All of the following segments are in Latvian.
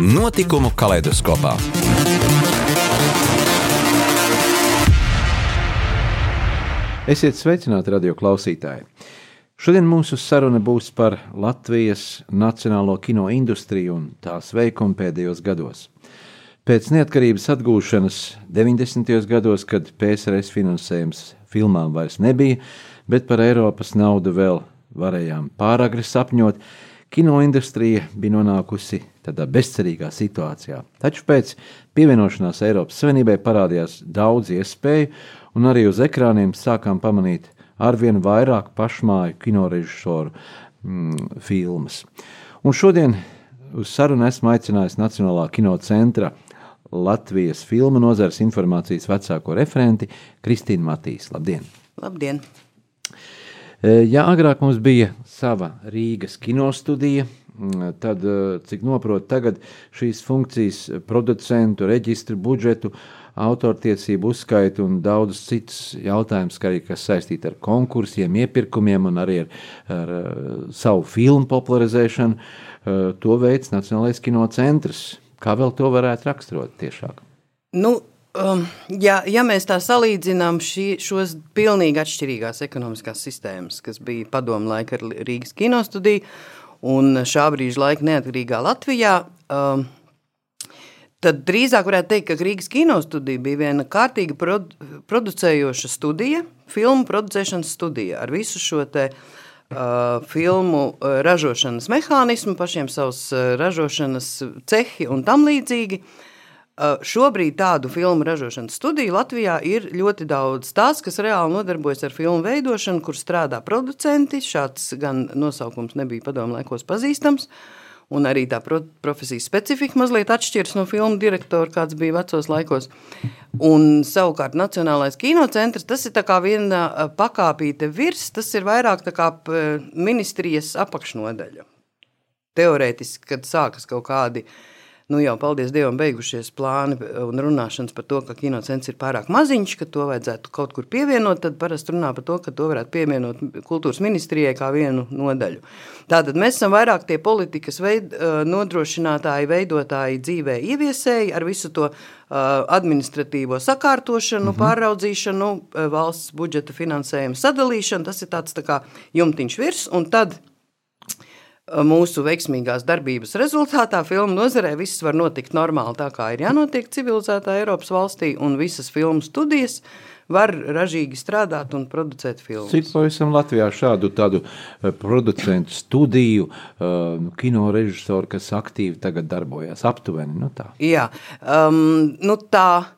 Notikumu kaleidoskopā. Esiet sveicināti, radio klausītāji! Šodien mūsu saruna būs par Latvijas nacionālo kino industriju un tās veikumu pēdējos gados. Pēc neatkarības atgūšanas 90. gados, kad PSRS finansējums filmām vairs nebija, bet par Eiropas naudu vēl varējām pāragri sapņot, kino industrija bija nonākusi tādā bezcerīgā situācijā. Taču pēc pievienošanās Eiropas Savienībai parādījās daudz iespēju, un arī uz ekrāniem sākām pamanīt arvien vairāk pašmāju kinorežisoru mm, filmas. Un šodien uz sarunu esmu aicinājis Nacionālā kino centra Latvijas filmu nozares informācijas vecāko referenti Kristīnu Matīs. Labdien! Labdien! E, ja agrāk mums bija sava Rīgas kinostudija, tad, e, cik noprotu, tagad šīs funkcijas producentu, reģistru, budžetu, autortiesību uzskaitu un daudzus citus jautājumus, arī, kas saistīti ar konkursiem, iepirkumiem un arī ar, ar e, savu filmu popularizēšanu, to veids Nacionālais kino centrs. Kā vēl to varētu raksturot tiešāk? Nu, Um, ja, ja mēs tā salīdzinām šī, šos pilnīgi atšķirīgās ekonomiskās sistēmas, kas bija padomu laika ar Rīgas kinostudiju un šā brīža laika neatkarīgā Latvijā, um, tad drīzāk varētu teikt, ka Rīgas kinostudija bija viena kārtīga produ, producējoša studija, filmu producēšanas studija ar visu šo te uh, filmu uh, ražošanas mehānismu, pašiem savus uh, ražošanas cehi un tam līdzīgi. Uh, Šobrīd tādu filmu ražošanas studiju Latvijā ir ļoti daudz. Tās, kas reāli nodarbojas ar filmu veidošanu, kur strādā producenti, šāds gan nosaukums nebija padomu laikos pazīstams, un arī tā profesijas specifika mazliet atšķiras no filmu direktora, kāds bija vecos laikos. Un savukārt Nacionālais kinocentrs, tas ir kā viena pakāpīte virs, tas ir vairāk kā ministrijas apakšnodaļa. Teorētiski, kad sākas kaut kādi uh, nu jau, paldies Dievam, beigušies plāni un runāšanas par to, ka kinocents ir pārāk maziņš, ka to vajadzētu kaut kur pievienot, tad parasti runā par to, ka to varētu pievienot kultūras ministrijai kā vienu nodaļu. Tātad mēs esam vairāk tie politikas veid, nodrošinātāji, veidotāji dzīvē ieviesēji ar visu to administratīvo sakārtošanu, -hmm. pāraudzīšanu, valsts budžeta finansējumu sadalīšanu, tas ir tāds tā kā jumtiņš virs, un tad mūsu veiksmīgās darbības rezultātā filmu nozarē viss var notikt normāli, tā kā ir jānotiek civilizētā Eiropas valstī, un visas filmu studijas var ražīgi strādāt un producēt filmas. Cik pavisam Latvijā šādu tādu producentu studiju, uh, kino režisoru, kas aktīvi tagad darbojas, aptuveni, nu tā? Jā, um, nu tā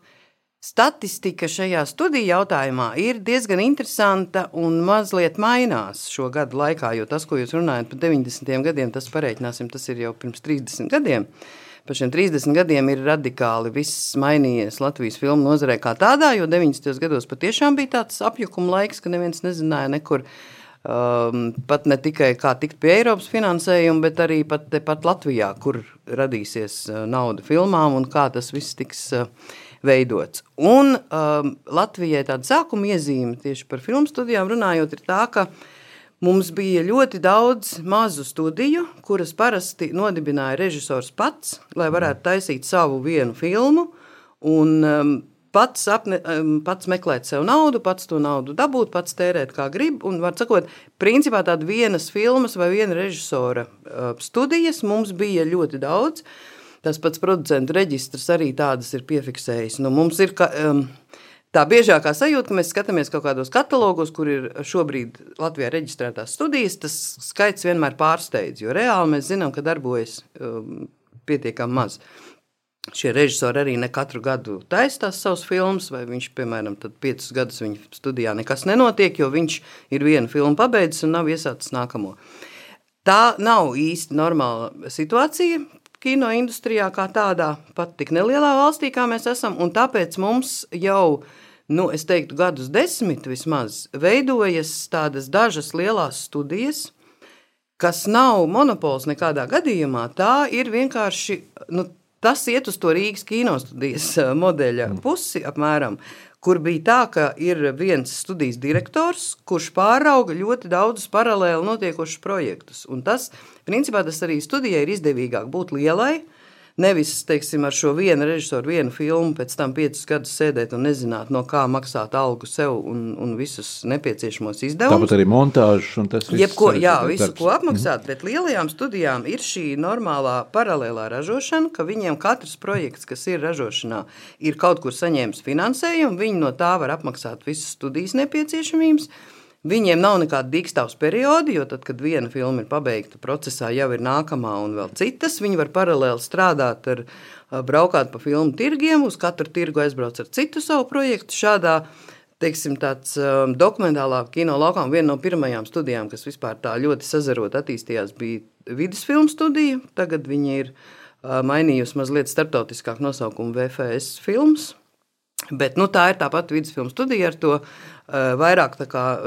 Statistika šajā studiju jautājumā ir diezgan interesanta un mazliet mainās šo gadu laikā, jo tas, ko jūs runājat par 90. gadiem, tas pareiķināsim, tas ir jau pirms 30 gadiem. Par šiem 30 gadiem ir radikāli viss mainījies Latvijas filmu nozarē kā tādā, jo 90. gados patiešām bija tāds apjukuma laiks, ka neviens nezināja nekur, um, pat ne tikai kā tikt pie Eiropas finansējuma, bet arī pat, pat Latvijā, kur radīsies uh, nauda filmām un kā tas viss tiks uh, veidots. Un um, Latvijai tāda sākuma iezīme tieši par filmu studijām runājot ir tā, ka mums bija ļoti daudz mazu studiju, kuras parasti nodibināja režisors pats, lai varētu taisīt savu vienu filmu, un um, pats, apne, um, pats meklēt sev naudu, pats to naudu dabūt, pats tērēt kā grib, un var sakot, principā tāda vienas filmas vai viena režisora uh, studijas mums bija ļoti daudz, uh, Tas pats producentu reģistrs arī tādas ir piefiksējis. Nu, mums ir ka, um, tā biežākā sajūta, ka mēs skatāmies kaut kādos katalogos, kur ir šobrīd Latvijā reģistrētās studijas, tas skaits vienmēr pārsteidz, jo reāli mēs zinām, ka darbojas um, pietiekami maz. Šie režisori arī ne katru gadu taisās savus filmus, vai viņš, piemēram, piecus gadus viņa studijā nekas nenotiek, jo viņš ir vienu filmu pabeidzis un nav iesācis nākamo. Tā nav īsti normāla situācija kino industrijā kā tādā, pat tik nelielā valstī, kā mēs esam, un tāpēc mums jau, nu, es teiktu, gadus desmit vismaz, veidojas tādas dažas lielās studijas, kas nav monopols nekādā gadījumā, tā ir vienkārši, nu, tas iet uz to Rīgas kinostudijas modeļa pusi apmēram, kur bija tā, ka ir viens studijas direktors, kurš pārauga ļoti daudzus paralēli notiekošus projektus. Un tas, principā, tas arī studijai ir izdevīgāk būt lielai, Nevis, teiksim, ar šo vienu režisoru, vienu filmu, pēc tam piecus gadus sēdēt un nezināt, no kā maksāt algu sev un, un visus nepieciešamos izdevumus. Tāpat arī montāžas un tas viss. Jebko, jā, visu, ko apmaksāt, mm. bet lielajām studijām ir šī normālā paralēlā ražošana, ka viņiem katrs projekts, kas ir ražošanā, ir kaut kur saņēmis finansējumu, viņi no tā var apmaksāt visas studijas nepieciešamības. Viņiem nav nekāda dīkstāvs periodi, jo tad, kad viena filma ir pabeigta, procesā jau ir nākamā un vēl citas. Viņi var paralēli strādāt ar, braukāt pa filmu tirgiem, uz katru tirgu aizbrauc ar citu savu projektu. Šādā teiksim, tāds um, dokumentālā kino laukā viena no pirmajām studijām, kas vispār tā ļoti sazarot attīstījās, bija vidusfilmu studija. Tagad viņa ir uh, mainījusi mazliet starptautiskāk nosaukumu VFS filmas. Bet nu, tā ir tāpat vidusfilmu studija ar to vairāk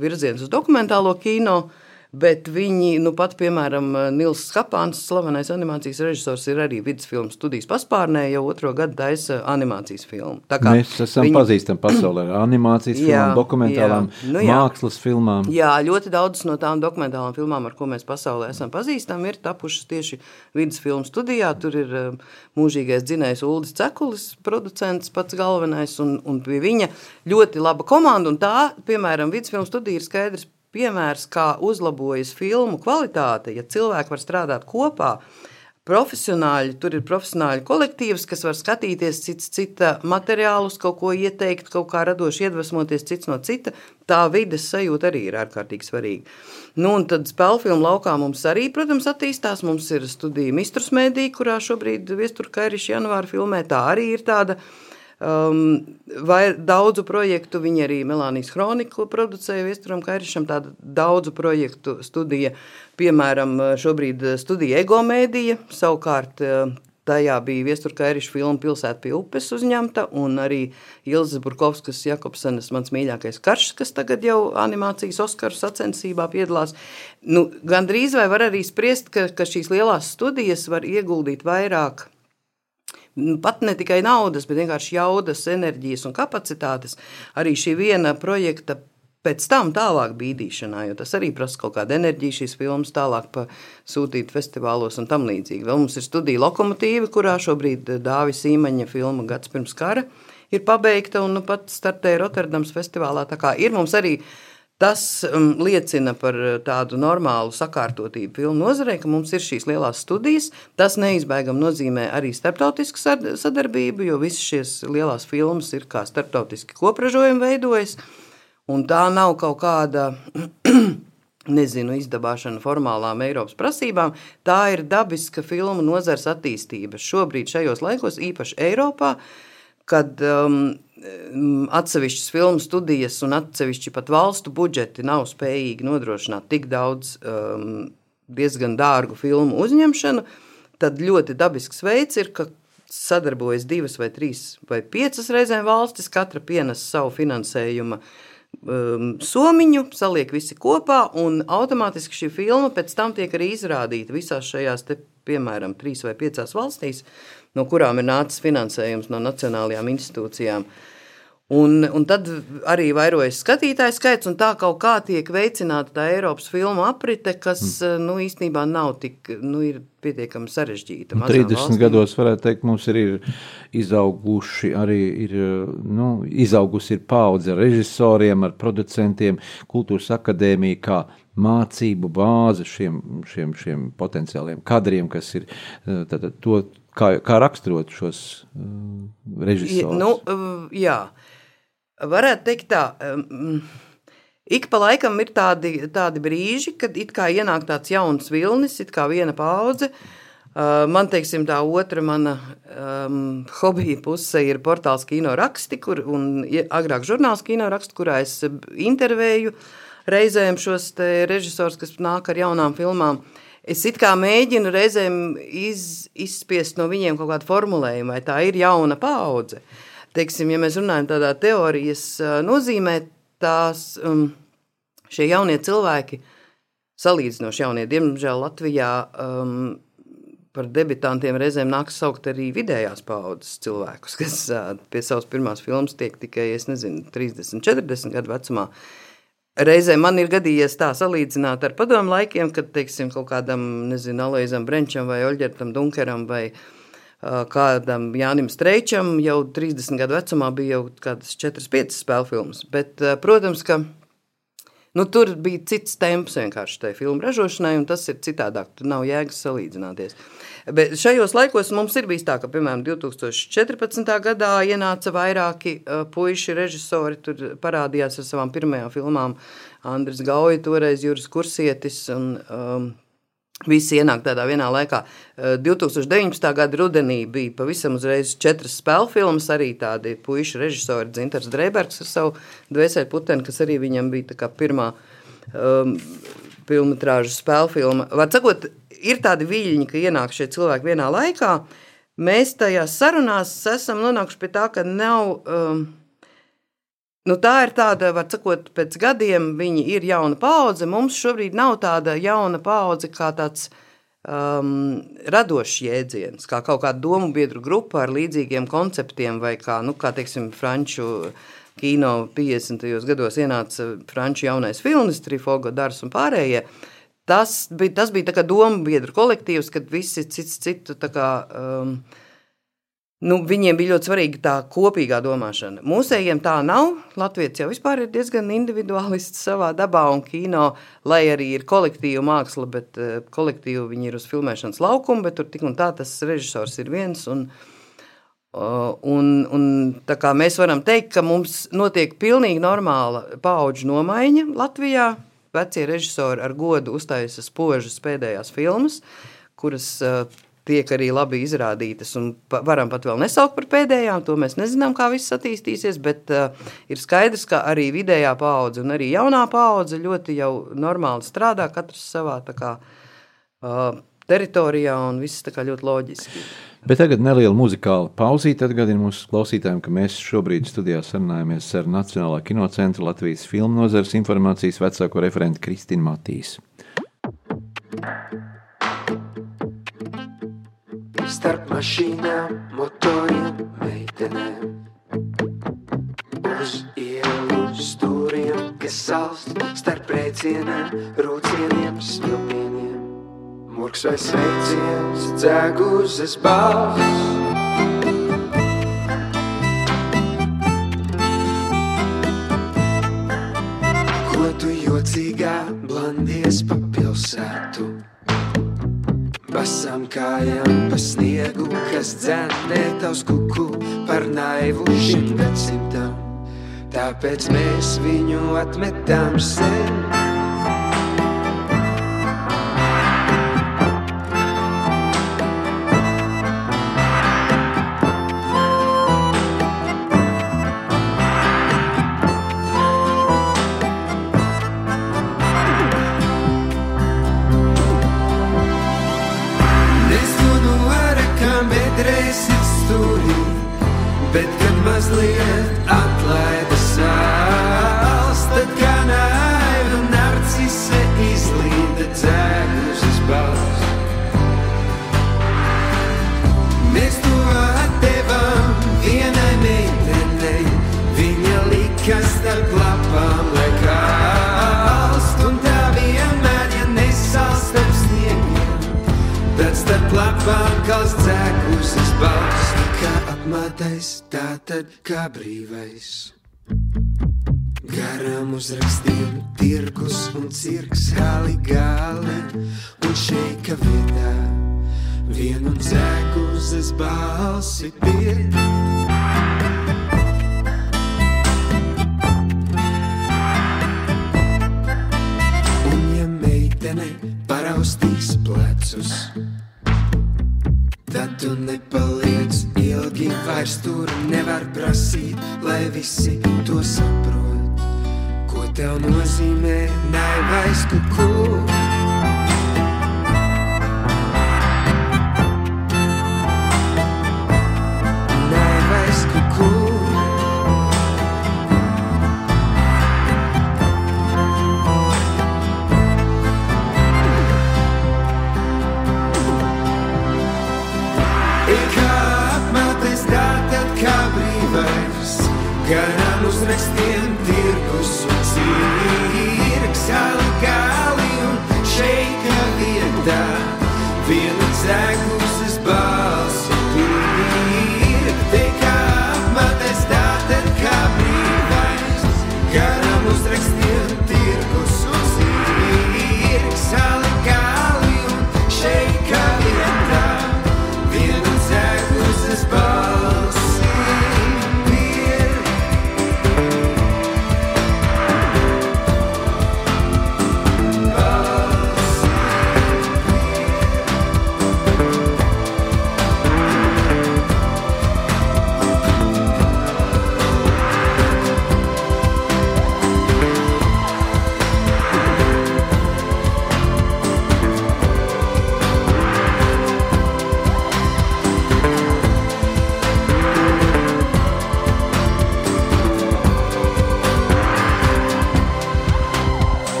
virziens uz dokumentālo kino. Bet viņi, nu pat, piemēram, Nils Skapāns, slavenais animācijas režisors, ir arī vidusfilmu studijas paspārnē, jau otro gadu taisa animācijas filmu. Mēs esam viņi... pazīstami pasaulē ar animācijas jā, filmām, dokumentālām, jā. Nu, jā. mākslas filmām. Jā, ļoti daudzas no tām dokumentālām filmām, ar ko mēs pasaulē esam pazīstami, ir tapušas tieši vidusfilmu studijā. Tur ir mūžīgais dzinējs Uldis Cekulis, producents pats galvenais, un, un pie viņa ļoti laba komanda, un tā, piemēram, vidusfilmu studija ir skaidrs piemērs, kā uzlabojas filmu kvalitāte, ja cilvēki var strādāt kopā. Profesionāļi, tur ir profesionāļu kolektīvs, kas var skatīties cits cita materiālus, kaut ko ieteikt, kaut kā radoši iedvesmoties cits no cita. Tā vides sajūta arī ir ārkārtīgi svarīga. Nu, un tad spēļu filmu laukā mums arī, protams, attīstās. Mums ir studija Mistrus Mēdī, kurā šobrīd Viesturka Kairiša janvāra filmē. Tā arī ir tāda uh, Um, vai daudzu projektu viņa arī Melānijas Chroniku producēja Viesturam Kairišam, tāda daudzu projektu studija, piemēram, šobrīd studija Ego mēdija, savukārt uh, tajā bija Viestura Kairiša filma Pilsēta pie upes uzņemta, un arī Ilzas Burkovskas Jakobsenes mans mīļākais karš, kas tagad jau animācijas Oskaru sacensībā piedalās. Nu, Gan drīz vai var arī spriest, ka, ka šīs lielās studijas var ieguldīt vairāk pat ne tikai naudas, bet vienkārši jaudas, enerģijas un kapacitātes arī šī viena projekta pēc tam tālāk bīdīšanā, jo tas arī prasa kaut kādu enerģiju, šīs filmas tālāk sūtīt festivālos un tam līdzīgi. Vēl mums ir studija lokomotīva, kurā šobrīd Dāvis Īmaņa filma Gads pirms kara ir pabeigta un nu pat startēja Rotterdams festivālā. Tā kā ir mums arī Tas um, liecina par uh, tādu normālu sakārtotību filmu nozarei, ka mums ir šīs lielās studijas. Tas neizbēgami nozīmē arī starptautisku sadarbību, jo visas šīs lielās filmas ir kā starptautiski kopražojumi veidojas. Un tā nav kaut kāda nezinu, izdabāšana formālām Eiropas prasībām. Tā ir dabiska filmu nozars attīstība. Šobrīd, šajos laikos, īpaši Eiropā, kad um, atsevišķas filmu studijas un atsevišķi pat valstu budžeti nav spējīgi nodrošināt tik daudz um, diezgan dārgu filmu uzņemšanu, tad ļoti dabisks veids ir, ka sadarbojas divas vai trīs vai piecas reizēm valstis, katra pienes savu finansējumu um, somiņu, saliek visi kopā, un automātiski šī filma pēc tam tiek arī izrādīta visās šajās, te, piemēram, trīs vai piecās valstīs, no kurām ir nācis finansējums no nacionālajām institūcijām. Un, un tad arī vairojas skatītāju skaits, un tā kaut kā tiek veicināta tā Eiropas filmu aprite, kas mm. nu, īstenībā nav tik nu, pietiekami sarežģīta. 30 valstīm. gados, varētu teikt, mums ir, ir izauguši arī ir, nu, izaugusi ir paudze ar režisoriem, ar producentiem, kultūras akadēmija, kā mācību bāze šiem, šiem, šiem potenciāliem kadriem, kas ir tātad, to, kā, kā raksturot šos uh, režisorus. Nu, jā varētu teikt tā. Um, Ik pa laikam ir tādi, tādi brīži, kad it kā ienāk tāds jauns vilnis, it kā viena paudze. Uh, man, teiksim, tā otra mana um, hobija puse ir portāls kino raksti, kur, un agrāk žurnāls kino raksti, kurā es intervēju reizēm šos režisors, kas nāk ar jaunām filmām. Es mēģinu reizēm iz, izspiest no viņiem kaut kādu formulējumu, vai tā ir jauna paudze. Teiksim, ja mēs runājam tādā teorijas nozīmē, tās um, šie jaunie cilvēki, salīdzinoši jaunie, diemžēl Latvijā um, par debitantiem reizēm nāks saukt arī vidējās paudzes cilvēkus, kas uh, pie savas pirmās filmas tiek tikai, es nezinu, 30, 40 gadu vecumā. Reizē man ir gadījies tā salīdzināt ar padomu laikiem, kad, teiksim, kaut kādam, nezinu, Aloizam Brenčam vai Oļģertam Dunkeram vai uh, kādam Jānim Streičam jau 30 gadu vecumā bija jau kādas 4-5 spēļu filmas. Bet, uh, protams, ka nu, tur bija cits temps vienkārši tajā filmu ražošanai, un tas ir citādāk. Tur nav jēgas salīdzināties. Bet šajos laikos mums ir bijis tā, ka, piemēram, 2014. gadā ienāca vairāki uh, puiši režisori, tur parādījās ar savām pirmajām filmām Andris Gauja, toreiz Juris Kursietis un um, Visi ienāk tādā vienā laikā. 2019. gada rudenī bija pavisam uzreiz četras spēļu filmas, arī tādi puiši režisori, Dzintars Dreibergs ar savu dvēseli puteni, kas arī viņam bija pirmā um, filmu spēļu filma. Var sakot, ir tādi viļņi, ka ienāk šie cilvēki vienā laikā. Mēs tajās sarunās esam nonākuši pie tā, ka nav. Um, Nu, tā ir tāda, var sakot, pēc gadiem viņi ir jauna paudze. Mums šobrīd nav tāda jauna paudze kā tāds um, radošs jēdziens, kā kaut kāda domu biedru grupa ar līdzīgiem konceptiem, vai kā, nu, kā teiksim, franču kino 50. gados ienāca franču jaunais filmas, Trifogo, Dars un pārējie. Tas bija, tas bija tā kā domu biedru kolektīvs, kad visi cits citu kā, um, nu, viņiem bija ļoti svarīga tā kopīgā domāšana. Mūsējiem tā nav. Latvijas jau vispār ir diezgan individuālists savā dabā un kino, lai arī ir kolektīva māksla, bet uh, kolektīvi viņi ir uz filmēšanas laukuma, bet tur tik un tā tas režisors ir viens. Un, uh, Un, un mēs varam teikt, ka mums notiek pilnīgi normāla paudžu nomaiņa Latvijā vecie režisori ar godu uztaisa spožas pēdējās filmas, kuras uh, tiek arī labi izrādītas. Pa, varam pat vēl nesaukt par pēdējām, to mēs nezinām, kā viss attīstīsies, bet uh, ir skaidrs, ka arī vidējā paudze un arī jaunā paudze ļoti jau normāli strādā, katrs savā kā, uh, teritorijā un viss ļoti loģiski. Bet tagad neliela muzikāla pauzīte atgādina mūsu klausītājiem, ka mēs šobrīd studijā sarunājamies ar Nacionālā kinocentra Latvijas filmu nozares informācijas vecāko referentu Kristīnu Matīs. Starp mašīnām, motoriem, meitenēm Uz ielu stūriem, kas salst Starp rēcieniem, rūcieniem, smilpieniem Murks vai sveiciens, dzēguzes balss. Ko tu jocīgā blandies pa pilsētu? Basām kājām pa sniegu, kas dzēnē tavs kuku par naivu šim gadsimtam. Tāpēc mēs viņu atmetām sen. balsi pirkt. Un ja meitene paraustīs plecus, tad tu nepaliec ilgi vairs tur nevar prasīt, lai visi to saprot. Ko tev nozīmē naivais kukurūks?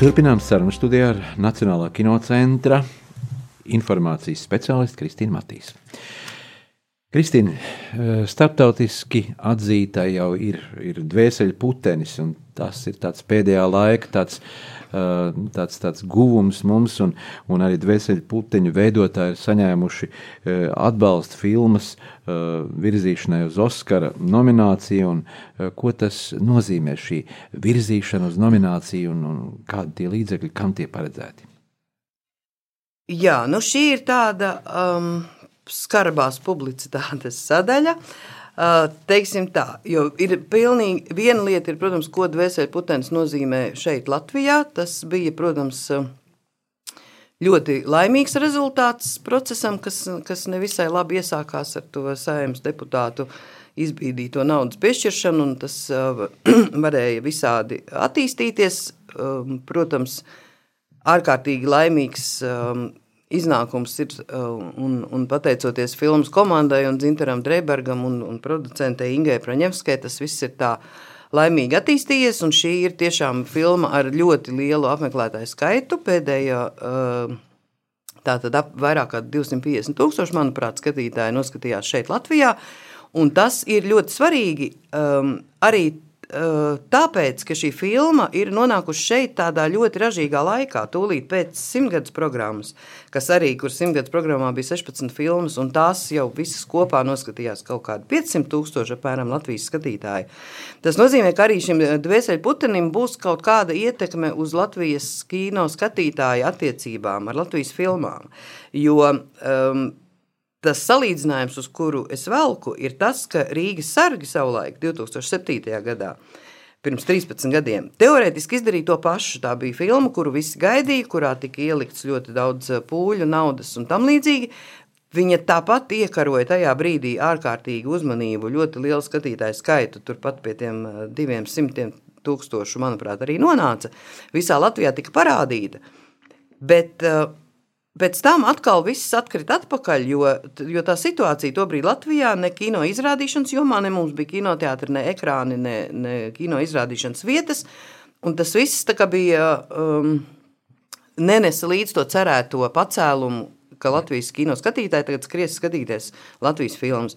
Turpinām sarunu studijā ar Nacionālā kinocentra informācijas speciālistu Kristīnu Matīs. Kristīna, eh, starptautiski atzīta jau ir, ir dvēseli putenis, un tas ir tāds pēdējā laika tāds, tāds, tāds guvums mums, un, un arī dvēseli puteņu veidotāji ir saņēmuši eh, atbalstu filmas virzīšanai uz Oskara nomināciju, un ko tas nozīmē šī virzīšana uz nomināciju, un, un kādi tie līdzekļi, kam tie paredzēti? Jā, nu šī ir tāda um, skarbās publicitātes sadaļa. Uh, teiksim tā, jo ir pilnīgi viena lieta, ir, protams, ko dvēseli putenis nozīmē šeit, Latvijā. Tas bija, protams, ļoti laimīgs rezultāts procesam, kas, kas nevisai labi iesākās ar to saimnes deputātu izbīdīto naudas piešķiršanu, un tas varēja visādi attīstīties. Protams, ārkārtīgi laimīgs um, iznākums ir, uh, un, un pateicoties filmas komandai un Zintaram Dreibergam un, un producentei Ingai Praņevskai, tas viss ir tā laimīgi attīstījies, un šī ir tiešām filma ar ļoti lielu apmeklētāju skaitu. Pēdējā, uh, tātad ap vairāk kā 250 tūkstoši, manuprāt, skatītāji noskatījās šeit Latvijā, un tas ir ļoti svarīgi um, arī tāpēc, ka šī filma ir nonākusi šeit tādā ļoti ražīgā laikā, tūlīt pēc simtgadus programmas, kas arī, kur simtgadus programmā bija 16 filmas, un tās jau visas kopā noskatījās kaut kādi 500 tūkstoši apmēram Latvijas skatītāji. Tas nozīmē, ka arī šim dvēseli putenim būs kaut kāda ietekme uz Latvijas kino skatītāju attiecībām ar Latvijas filmām, jo um, Tas salīdzinājums, uz kuru es velku, ir tas, ka Rīgas sargi savulaik, 2007. gadā, pirms 13 gadiem, teorētiski izdarīja to pašu. Tā bija filma, kuru visi gaidīja, kurā tika ielikts ļoti daudz eh, pūļu, naudas un tam līdzīgi. Viņa tāpat iekaroja tajā brīdī ārkārtīgu uzmanību, ļoti lielu skatītāju skaitu, turpat pie tiem eh, diviem simtiem tūkstošu, manuprāt, arī nonāca. Visā Latvijā tika parādīta. Bet uh, Pēc tam atkal viss atkrita atpakaļ, jo, jo tā situācija tobrīd Latvijā ne kino izrādīšanas jomā, ne mums bija kinoteātri, ne ekrāni, ne, ne kino izrādīšanas vietas. Un tas viss bija um, nenesa līdz to cerēto pacēlumu, ka Latvijas kino skatītāji tagad skries skatīties Latvijas filmas.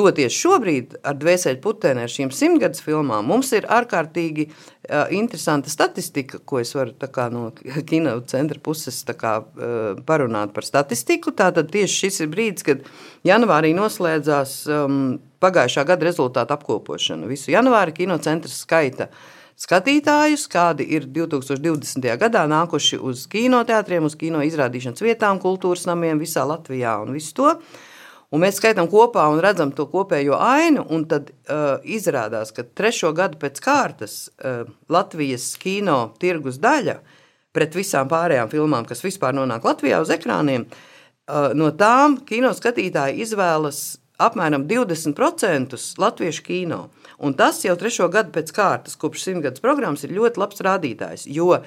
Toties šobrīd ar dvēseli putēni, ar šīm simtgadus filmām, mums ir ārkārtīgi uh, interesanta statistika, ko es varu kā, no kino centra puses kā, uh, parunāt par statistiku. Tātad tieši šis ir brīdis, kad janvārī noslēdzās um, pagājušā gada rezultātu apkopošana. Visu janvāri kino centrs skaita skatītājus, kādi ir 2020. gadā nākuši uz kinoteātriem, uz kino izrādīšanas vietām, kultūras namiem visā Latvijā un visu to. Un mēs skaitām kopā un redzam to kopējo ainu, tad uh, izrādās, ka trešo gadu pēc kārtas uh, Latvijas kino tirgus daļa pret visām pārējām filmām, kas vispār nonāk Latvijā uz ekrāniem, uh, no tām kino skatītāji izvēlas apmēram 20% latviešu kino. Un tas jau trešo gadu pēc kārtas, kopš simtgadus programmas, ir ļoti labs rādītājs. Jo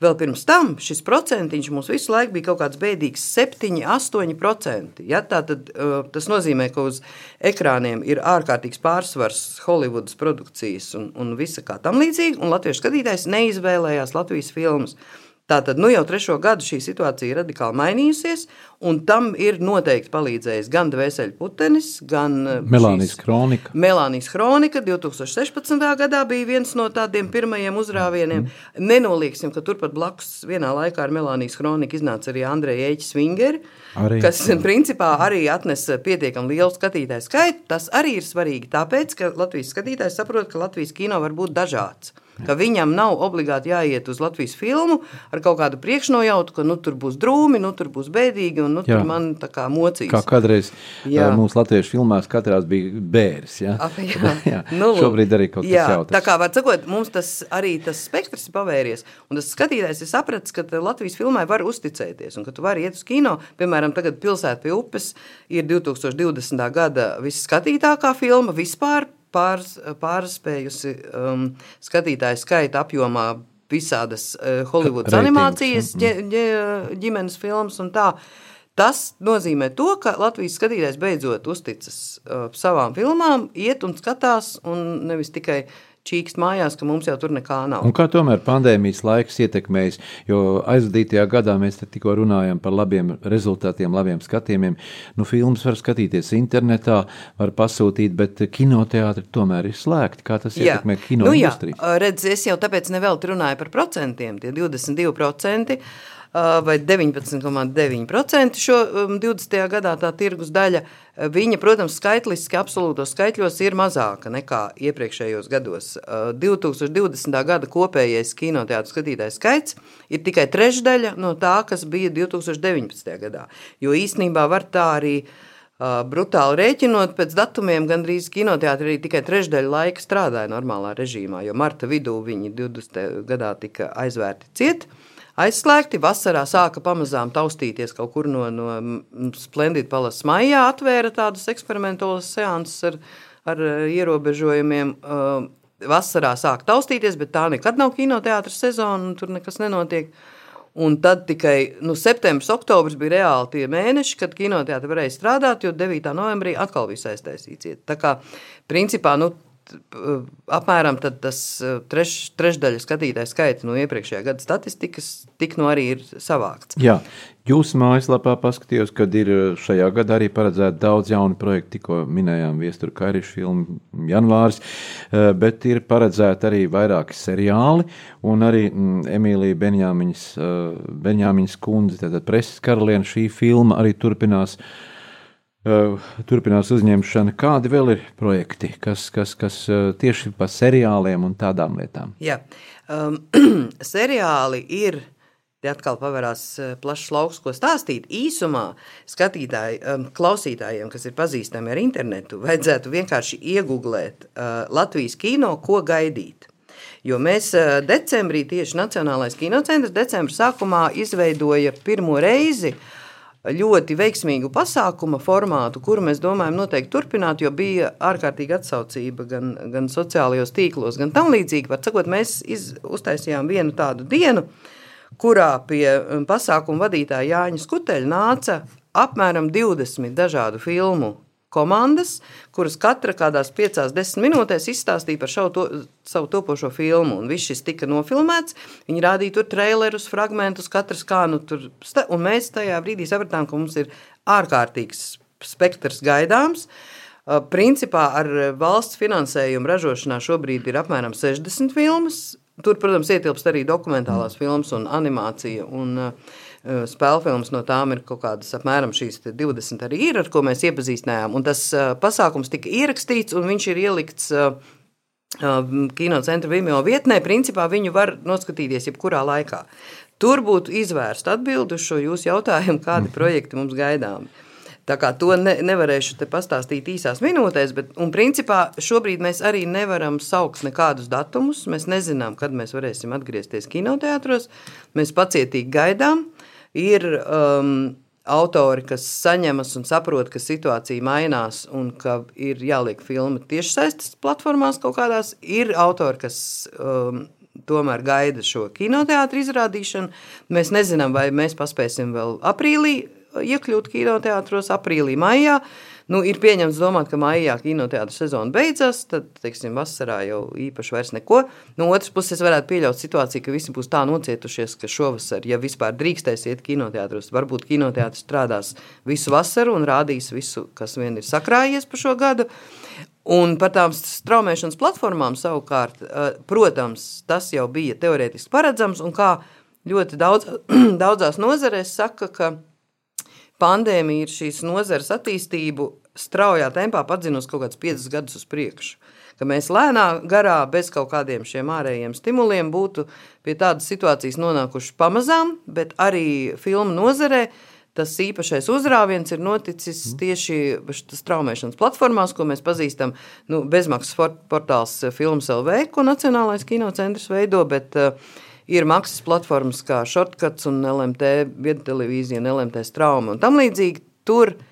vēl pirms tam šis procentiņš mums visu laiku bija kaut kāds bēdīgs 7, 8%. Ja, tā tad, tas nozīmē, ka uz ekrāniem ir ārkārtīgs pārsvars Holivudas produkcijas un, un visa kā tam līdzīga, un latviešu skatītājs neizvēlējās Latvijas filmas. Tātad nu jau trešo gadu šī situācija ir radikāli mainījusies, un tam ir noteikti palīdzējis gan Dvēseļu putenis, gan eh, Melānijas kronika. Melānijas kronika 2016. gadā bija viens no tādiem pirmajiem uzrāvieniem. Mm. Nenolieksim, ka turpat blakus vienā laikā ar Melānijas kroniku iznāca arī Andreja Eķis Vingeri, Arī. kas principā arī atnesa pietiekami lielu skatītāju skaitu. Tas arī ir svarīgi, tāpēc, ka Latvijas skatītājs saprot, ka Latvijas kino var būt dažāds. Ka viņam nav obligāti jāiet uz Latvijas filmu ar kaut kādu priekšnojautu, ka nu, tur būs drūmi, nu, tur būs bēdīgi un nu, Jā. tur man tā kā mocīs. Kā kādreiz Jā. ā, mūsu latviešu filmās katrās bija bērs. Ja? Ah, jā. jā. Nu. Šobrīd arī kaut kas jā, jauts. Tā kā var sakot, mums tas arī tas spektrs ir pavērties. Un tas skatītājs ir sapratis, ka Latvijas filmai var uzticēties. Un ka tu vari iet uz kino, piemēram, tagad pilsēta pie upes ir 2020. gada visskatītākā filma vispār. Pārs, pārspējusi um, skatītāju skaita apjomā visādas uh, Reitings, animācijas, ģe, ģe, ģimenes filmas un tā. Tas nozīmē to, ka Latvijas skatītājs beidzot uzticas uh, savām filmām, iet un skatās, un nevis tikai čīkst mājās, ka mums jau tur nekā nav. Un kā tomēr pandēmijas laiks ietekmējis, jo aizvadītajā gadā mēs tikko runājam par labiem rezultātiem, labiem skatījumiem. Nu, filmas var skatīties internetā, var pasūtīt, bet kinoteātri tomēr ir slēgti. Kā tas ietekmē kino nu, jā. industriju? Redz, es jau tāpēc nevelti runāju par procentiem, tie 22%. Uh, Vai 19,9% šo um, 20. gadā tā tirgus daļa, uh, viņa, protams, skaitliski absolūtos skaitļos ir mazāka nekā iepriekšējos gados. Uh, 2020. gada kopējais kinoteātris skatītājs skaits ir tikai trešdaļa no tā, kas bija 2019. gadā. Jo īsnībā var tā arī brutāli rēķinot pēc datumiem, gandrīz kinoteātrī tikai trešdaļa laika strādāja normālā režīmā, jo marta vidū viņi 20. gadā tika aizvērti ciet. Aizslēgti, vasarā sāka pamazām taustīties kaut kur no, no Splendid Palace maijā, atvēra tādas eksperimentālas seanses ar, ar eh, ierobežojumiem. Uh, Vasarā sāk taustīties, bet tā nekad nav kinoteātris sezona, un tur nekas nenotiek. Un tad tikai nu, septembris, oktobris bija reāli tie mēneši, kad kinoteātris varēja strādāt, jo 9. novembrī atkal viss aiztaisīts. Tā kā principā nu, apmēram tad tas eh, treš, trešdaļa skatītāju skaita no iepriekšējā gada statistikas tik nu arī ir savākts. Jā, jūsu mājaslapā paskatījos, ka ir uh, šajā gadā arī paredzēta daudz jaunu projektu. Tikko minējām viestura kairišu filmu janvāris, bet ir paredzēta arī vairāki seriāli un arī mm, Emīlija Benjāmiņas, Benjāmiņas kundze, tātad preses karaliene, šī filma arī turpinās. Uh, turpinās uzņemšana. Kādi vēl ir projekti, kas, kas, kas uh, tieši par seriāliem un tādām lietām? Jā, um, seriāli ir. Te atkal pavērās eh, plašs lauks, ko stāstīt. Īsumā skatītāji, um, klausītājiem, kas ir pazīstami ar internetu, vajadzētu vienkārši iegūglēt uh, Latvijas kino, ko gaidīt. Jo mēs uh, decembrī, tieši Nacionālais kinocentrs, decembra sākumā izveidoja pirmo reizi ļoti veiksmīgu pasākuma formātu, kuru mēs domājam noteikti turpināt, jo bija ārkārtīgi atsaucība gan, gan sociālajos tīklos, gan tam līdzīgi. Var sakot, mēs iz, uztaisījām vienu tādu dienu, kurā pie um, pasākuma vadītāja Jāņa Skuteļa nāca apmēram 20 dažādu filmu komandas, kuras katra kādās 5-10 minūtēs izstāstīja par šau to, savu topošo filmu. Un viss šis tika nofilmēts. Viņi rādīja tur trailerus, fragmentus, katrs kā nu tur. Un mēs tajā brīdī sapratām, ka mums ir ārkārtīgs spektrs gaidāms. Uh, Principā ar valsts finansējumu ražošanā šobrīd ir apmēram 60 filmas. Tur, protams, ietilpst arī dokumentālās filmas un animācija. Un, uh, Spēļu filmas no tām ir kaut kādas apmēram šīs te 20 arī ir, ar ko mēs iepazīstinājām. Un tas uh, pasākums tika ierakstīts un viņš ir ielikts uh, kinocentra Vimeo vietnē. Principā viņu var noskatīties jebkurā laikā. Tur būtu izvērsta atbildi uz šo jūsu jautājumu, kādi projekti mums gaidāmi. Tā kā to ne, nevarēšu te pastāstīt īsās minūtēs, bet un principā šobrīd mēs arī nevaram saukt nekādus datumus. Mēs nezinām, kad mēs varēsim atgriezties kinoteātros. Mēs pacietīgi gaidām. Ir um, autori, kas saņemas un saprot, ka situācija mainās un ka ir jāliek filma tiešsaistes platformās kaut kādās. Ir autori, kas um, tomēr gaida šo kinoteātru izrādīšanu. Mēs nezinām, vai mēs paspēsim vēl aprīlī iekļūt kinoteātros aprīlī, maijā. Nu, ir pieņemts domāt, ka maijā kinoteātris sezona beidzas, tad, teiksim, vasarā jau īpaši vairs neko. No otras puses, es varētu pieļaut situāciju, ka visi būs tā nocietušies, ka šovasar, ja vispār drīkstēs iet kinoteātros, varbūt kinoteātris strādās visu vasaru un rādīs visu, kas vien ir sakrājies pa šo gadu. Un par tām straumēšanas platformām savukārt, eh, protams, tas jau bija teorētiski paredzams, un kā ļoti daudz, daudzās nozarēs saka, ka pandēmija ir šīs nozares attīstību straujā tempā padzinusi kaut kādus piecus gadus uz priekšu. Ka mēs lēnā garā, bez kaut kādiem šiem ārējiem stimuliem, būtu pie tādas situācijas nonākuši pamazām, bet arī filmu nozarē tas īpašais uzrāviens ir noticis mhm. tieši straumēšanas platformās, ko mēs pazīstam. Nu, bezmaksas portāls Films LV, ko Nacionālais kinocentrs veido, bet uh, ir maksas platformas kā Shortcuts un LMT, viedtelevīzija un LMT strauma un tam līdzīgi. Tur uh,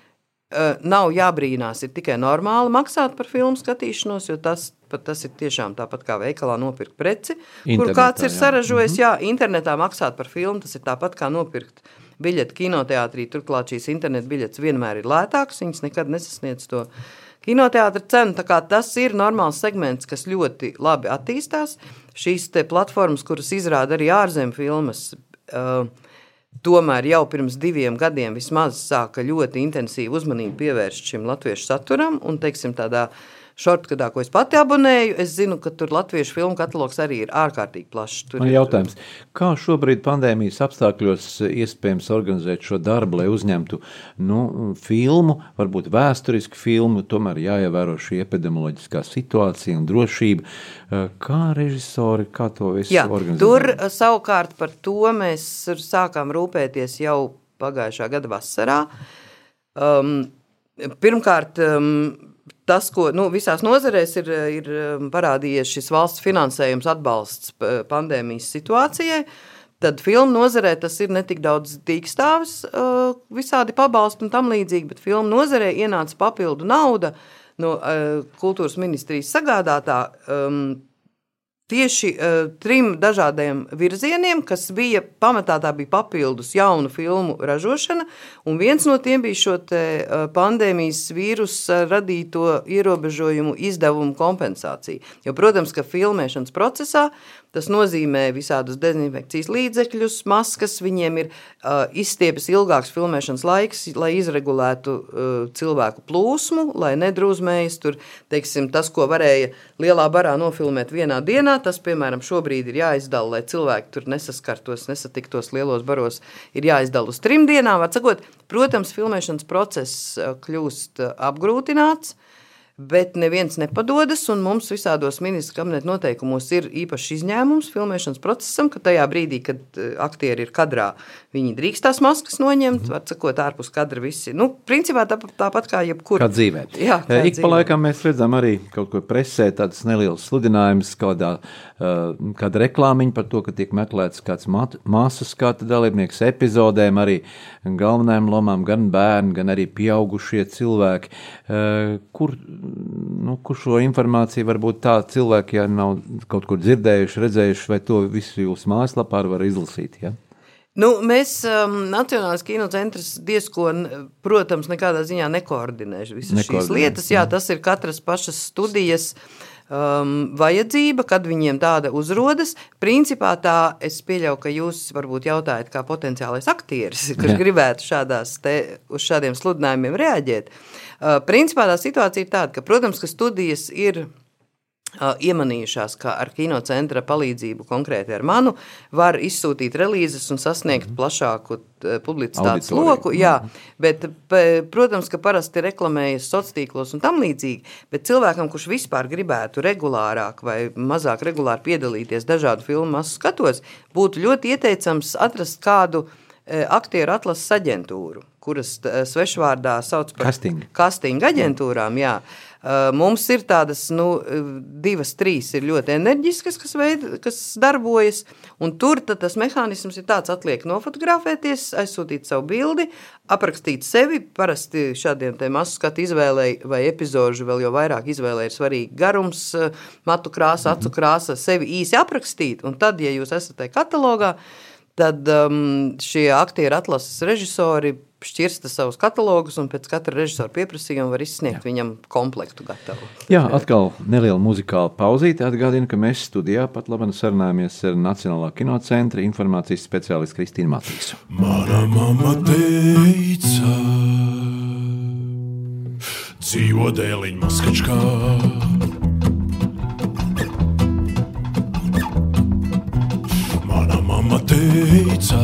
nav jābrīnās, ir tikai normāli maksāt par filmu skatīšanos, jo tas, tas ir tiešām tāpat kā veikalā nopirkt preci, internetā, kur kāds ir jā. saražojis. Mhm. Jā, internetā maksāt par filmu, tas ir tāpat kā nopirkt biļeti kinoteātrī. Turklāt šīs internetu biļetes vienmēr ir lētākas, viņas nekad nesasniedz to kinoteātra cenu. Tas ir normāls segments, kas ļoti labi attīstās. Šīs platformas, kuras izrāda arī ārzemju filmas, uh, tomēr jau pirms diviem gadiem vismaz sāka ļoti intensīvu uzmanību pievērst šim latviešu saturam un, teiksim, tādā uh, šortkadā, ko es pati abonēju, es zinu, ka tur latviešu filmu katalogs arī ir ārkārtīgi plašs. Tur Man ir jautājums, kā šobrīd pandēmijas apstākļos iespējams organizēt šo darbu, lai uzņemtu nu, filmu, varbūt vēsturisku filmu, tomēr jāievēro šī epidemioloģiskā situācija un drošība. Kā režisori, kā to visu Jā, organizēt? Tur savukārt par to mēs sākām rūpēties jau pagājušā gada vasarā. Um, pirmkārt, um, tas, ko nu, visās nozarēs ir, ir um, parādījies šis valsts finansējums atbalsts pandēmijas situācijai, tad filmu nozarē tas ir ne tik daudz dīkstāvis, uh, visādi pabalsti un tam līdzīgi, bet filmu nozarē ienāca papildu nauda no uh, kultūras ministrijas sagādātā um, tieši uh, trim dažādiem virzieniem, kas bija pamatā tā bija papildus jaunu filmu ražošana, un viens no tiem bija šo te, uh, pandēmijas vīrusa radīto ierobežojumu izdevumu kompensācija. Jo, protams, ka filmēšanas procesā Tas nozīmē visādus dezinfekcijas līdzekļus, maskas, viņiem ir uh, izstiepis ilgāks filmēšanas laiks, lai izregulētu uh, cilvēku plūsmu, lai nedrūzmējas. Tur, teiksim, tas, ko varēja lielā barā nofilmēt vienā dienā, tas, piemēram, šobrīd ir jāizdala, lai cilvēki tur nesaskartos, nesatiktos lielos baros, ir jāizdala uz trim dienām. Var sakot, protams, filmēšanas process kļūst apgrūtināts, Bet neviens nepadodas, un mums visādos ministra kabineta noteikumos ir īpašs izņēmums filmēšanas procesam, ka tajā brīdī, kad eh, aktieri ir kadrā, viņi drīkst tās maskas noņemt, var sakot, ārpus kadra visi. Nu, principā tā, tāpat kā jebkur. Kā dzīvē. Jā, kā Ik dzīvē. pa laikam mēs redzam arī kaut ko presē, tādas nelielas sludinājumus, kādā, kāda reklāmiņa par to, ka tiek meklēts kāds māsu skata dalībnieks epizodēm, arī galvenajām lomām, gan bērni, gan arī pieaugušie cilvēki. Uh, kur nu, kur šo informāciju varbūt tā cilvēki, ja nav kaut kur dzirdējuši, redzējuši, vai to visu jūsu mājaslapā var izlasīt? Ja? Nu, mēs, um, Nacionālais kinocentrs, diezko, protams, nekādā ziņā nekoordinējuši visas šīs lietas. Jā, tas ir katras pašas studijas um, vajadzība, kad viņiem tāda uzrodas. Principā tā es pieļauju, ka jūs varbūt jautājat, kā potenciālais aktieris, kurš Jā. gribētu šādās te, uz šādiem sludinājumiem reaģēt. Uh, principā tā situācija ir tāda, ka, protams, ka studijas ir iemanījušās, ka ar kinocentra palīdzību, konkrēti ar manu, var izsūtīt relīzes un sasniegt mm. plašāku uh, publicitātes Auditoriju. loku. Jā, bet, protams, ka parasti reklamējas sociālos tīklos un tam līdzīgi, bet cilvēkam, kurš vispār gribētu regulārāk vai mazāk regulāri piedalīties dažādu filmu masu skatos, būtu ļoti ieteicams atrast kādu aktieru atlases aģentūru kuras svešvārdā sauc par casting aģentūrām. Jā. Mums ir tādas nu, divas, trīs ir ļoti enerģiskas, kas, veid, kas darbojas. Tur tas mehānisms ir tāds, atliek nofotografēties, aizsūtīt savu bildi, aprakstīt sevi. Parasti šādiem masu skatu izvēlei vai epizodu vēl jau vairāk izvēlei ir svarīgi garums, matu krāsa, acu krāsa, sevi īsi aprakstīt. Un tad, ja jūs esat tajā katalogā, tad um, šie aktieru atlases režisori šķirsta savus katalogus un pēc katra režisora pieprasījuma var izsniegt Jā. viņam komplektu gatavu. Jā, atkal neliela muzikāla pauzīte atgādina, ka mēs studijā pat labi sarunājamies ar Nacionālā kinocentra informācijas speciālistu Kristīnu Matīsu. Mana mamma teica, dzīvo dēliņa maskačkā. Mana mamma teica,